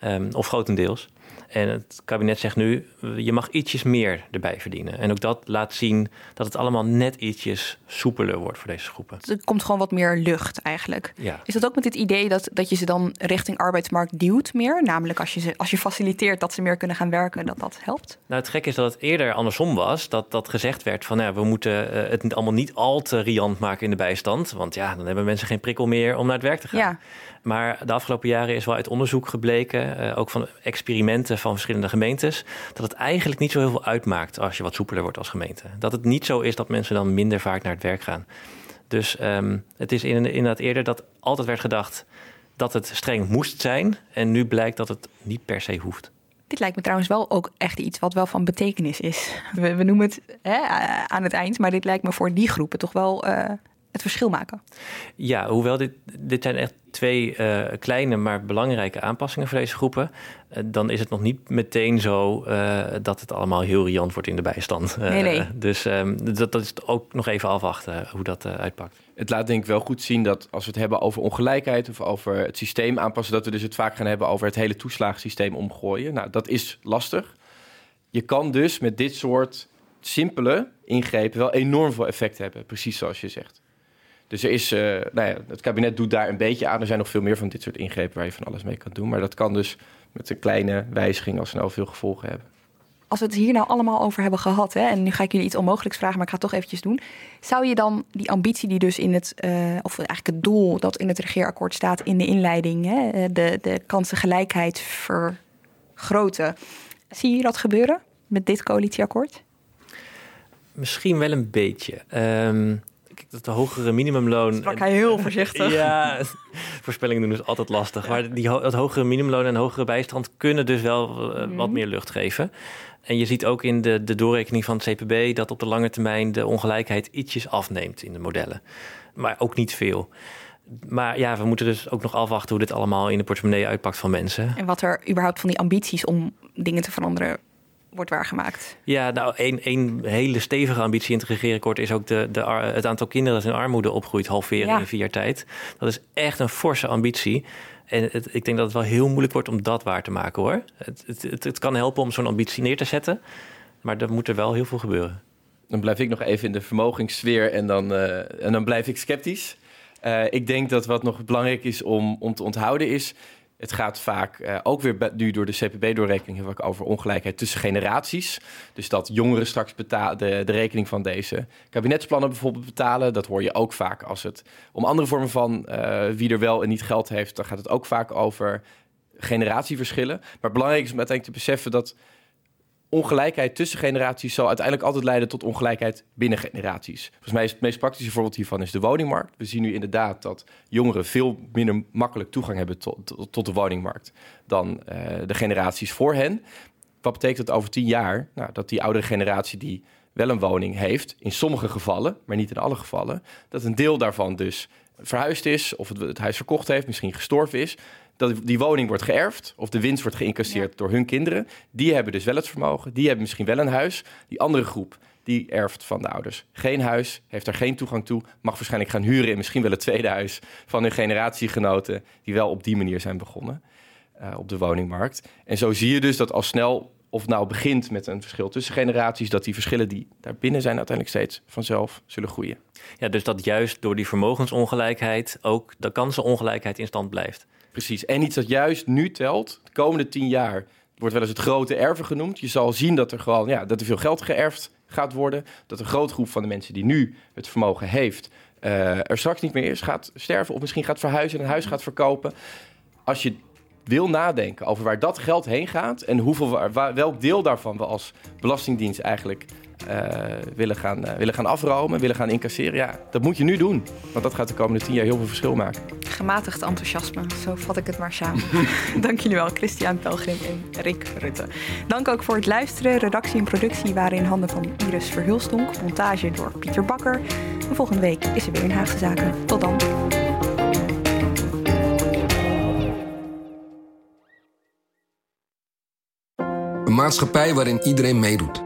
ehm, of grotendeels. En het kabinet zegt nu, je mag ietsjes meer erbij verdienen. En ook dat laat zien dat het allemaal net ietsjes soepeler wordt voor deze groepen. Er komt gewoon wat meer lucht eigenlijk. Ja. Is dat ook met het idee dat, dat je ze dan richting arbeidsmarkt duwt meer? Namelijk als je, ze, als je faciliteert dat ze meer kunnen gaan werken, dat dat helpt? Nou, het gekke is dat het eerder andersom was. Dat, dat gezegd werd van ja, we moeten eh, het allemaal niet al te riant maken in de bijstand. Want ja, dan hebben mensen geen prikkel meer om naar het werk te gaan. Ja. Maar de afgelopen jaren is wel uit onderzoek gebleken, eh, ook van experimenten van verschillende gemeentes, dat het eigenlijk niet zo heel veel uitmaakt als je wat soepeler wordt als gemeente. Dat het niet zo is dat mensen dan minder vaak naar het werk gaan. Dus ehm, het is in- inderdaad eerder dat altijd werd gedacht dat het streng moest zijn. En nu blijkt dat het niet per se hoeft. Dit lijkt me trouwens wel ook echt iets wat wel van betekenis is. We, noemen het hè, aan het eind, maar dit lijkt me voor die groepen toch wel eh, het verschil maken. Ja, hoewel dit, dit zijn echt twee eh, kleine maar belangrijke aanpassingen voor deze groepen, eh, dan is het nog niet meteen zo eh, dat het allemaal heel riant wordt in de bijstand. Nee, nee. Eh, dus ehm, dat, dat is ook nog even afwachten hoe dat uitpakt. Het laat denk ik wel goed zien dat als we het hebben over ongelijkheid of over het systeem aanpassen, dat we dus het vaak gaan hebben over het hele toeslagensysteem omgooien. Nou, dat is lastig. Je kan dus met dit soort simpele ingrepen wel enorm veel effect hebben, precies zoals je zegt. Dus er is, eh, nou ja, het kabinet doet daar een beetje aan. Er zijn nog veel meer van dit soort ingrepen waar je van alles mee kan doen. Maar dat kan dus met een kleine wijziging als ze nou veel gevolgen hebben. Als we het hier nou allemaal over hebben gehad, hè, en nu ga ik jullie iets onmogelijks vragen, maar ik ga het toch eventjes doen. Zou je dan die ambitie die dus in het, eh, of eigenlijk het doel dat in het regeerakkoord staat in de inleiding, hè, eh, de, de kansengelijkheid vergroten, zie je dat gebeuren met dit coalitieakkoord? Misschien wel een beetje. Ehm dat de hogere minimumloon. Sprak hij heel voorzichtig. Ja, voorspellingen doen is altijd lastig. Maar die, dat hogere minimumloon en hogere bijstand kunnen dus wel eh, wat meer lucht geven. En je ziet ook in de, de doorrekening van het CPB dat op de lange termijn de ongelijkheid ietsjes afneemt in de modellen. Maar ook niet veel. Maar ja, we moeten dus ook nog afwachten hoe dit allemaal in de portemonnee uitpakt van mensen. En wat er überhaupt van die ambities om dingen te veranderen wordt waargemaakt. Ja, nou, een, een hele stevige ambitie in het regeerakkoord is ook de, de, het aantal kinderen dat in armoede opgroeit halveren in vier jaar tijd. Dat is echt een forse ambitie. En het, ik denk dat het wel heel moeilijk wordt om dat waar te maken hoor. Het, het, het kan helpen om zo'n ambitie neer te zetten, maar er moet er wel heel veel gebeuren. Dan blijf ik nog even in de vermogenssfeer en dan, uh, en dan blijf ik sceptisch. Uh, ik denk dat wat nog belangrijk is om, om te onthouden is... Het gaat vaak uh, ook weer nu door de CPB-doorrekening hebben we over ongelijkheid tussen generaties. Dus dat jongeren straks de, de, rekening van deze kabinetsplannen bijvoorbeeld betalen. Dat hoor je ook vaak als het om andere vormen van uh, wie er wel en niet geld heeft. Dan gaat het ook vaak over generatieverschillen. Maar belangrijk is om uiteindelijk te beseffen dat ongelijkheid tussen generaties zal uiteindelijk altijd leiden tot ongelijkheid binnen generaties. Volgens mij is het meest praktische voorbeeld hiervan is de woningmarkt. We zien nu inderdaad dat jongeren veel minder makkelijk toegang hebben tot, tot, de woningmarkt dan uh, de generaties voor hen. Wat betekent dat over tien jaar? Nou, dat die oudere generatie die wel een woning heeft, in sommige gevallen, maar niet in alle gevallen, dat een deel daarvan dus verhuisd is of het, het huis verkocht heeft, misschien gestorven is dat die woning wordt geërfd of de winst wordt geïncasseerd door hun kinderen. Die hebben dus wel het vermogen, die hebben misschien wel een huis. Die andere groep, die erft van de ouders geen huis, heeft er geen toegang toe, mag waarschijnlijk gaan huren in misschien wel het tweede huis van hun generatiegenoten, die wel op die manier zijn begonnen uh, op de woningmarkt. En zo zie je dus dat al snel, of nou begint met een verschil tussen generaties, dat die verschillen die daarbinnen zijn uiteindelijk steeds vanzelf zullen groeien. Ja, dus dat juist door die vermogensongelijkheid ook de kansenongelijkheid in stand blijft. Precies. En iets dat juist nu telt, de komende tien jaar, wordt wel eens het grote erven genoemd. Je zal zien dat er gewoon ja, dat er veel geld geërfd gaat worden. Dat een grote groep van de mensen die nu het vermogen heeft, uh, er straks niet meer is, gaat sterven of misschien gaat verhuizen en een huis gaat verkopen. Als je wil nadenken over waar dat geld heen gaat en hoeveel, welk deel daarvan we als Belastingdienst eigenlijk willen, gaan, uh, willen gaan afromen, willen gaan incasseren. Ja, dat moet je nu doen. Want dat gaat de komende tien jaar heel veel verschil maken. Gematigd enthousiasme, zo vat ik het maar samen. Dank jullie wel, Christian Pelgrim en Rick Rutte. Dank ook voor het luisteren. Redactie en productie waren in handen van Iris Verhulstonk. Montage door Pieter Bakker. En volgende week is er weer een Haagse Zaken. Tot dan. Een maatschappij waarin iedereen meedoet.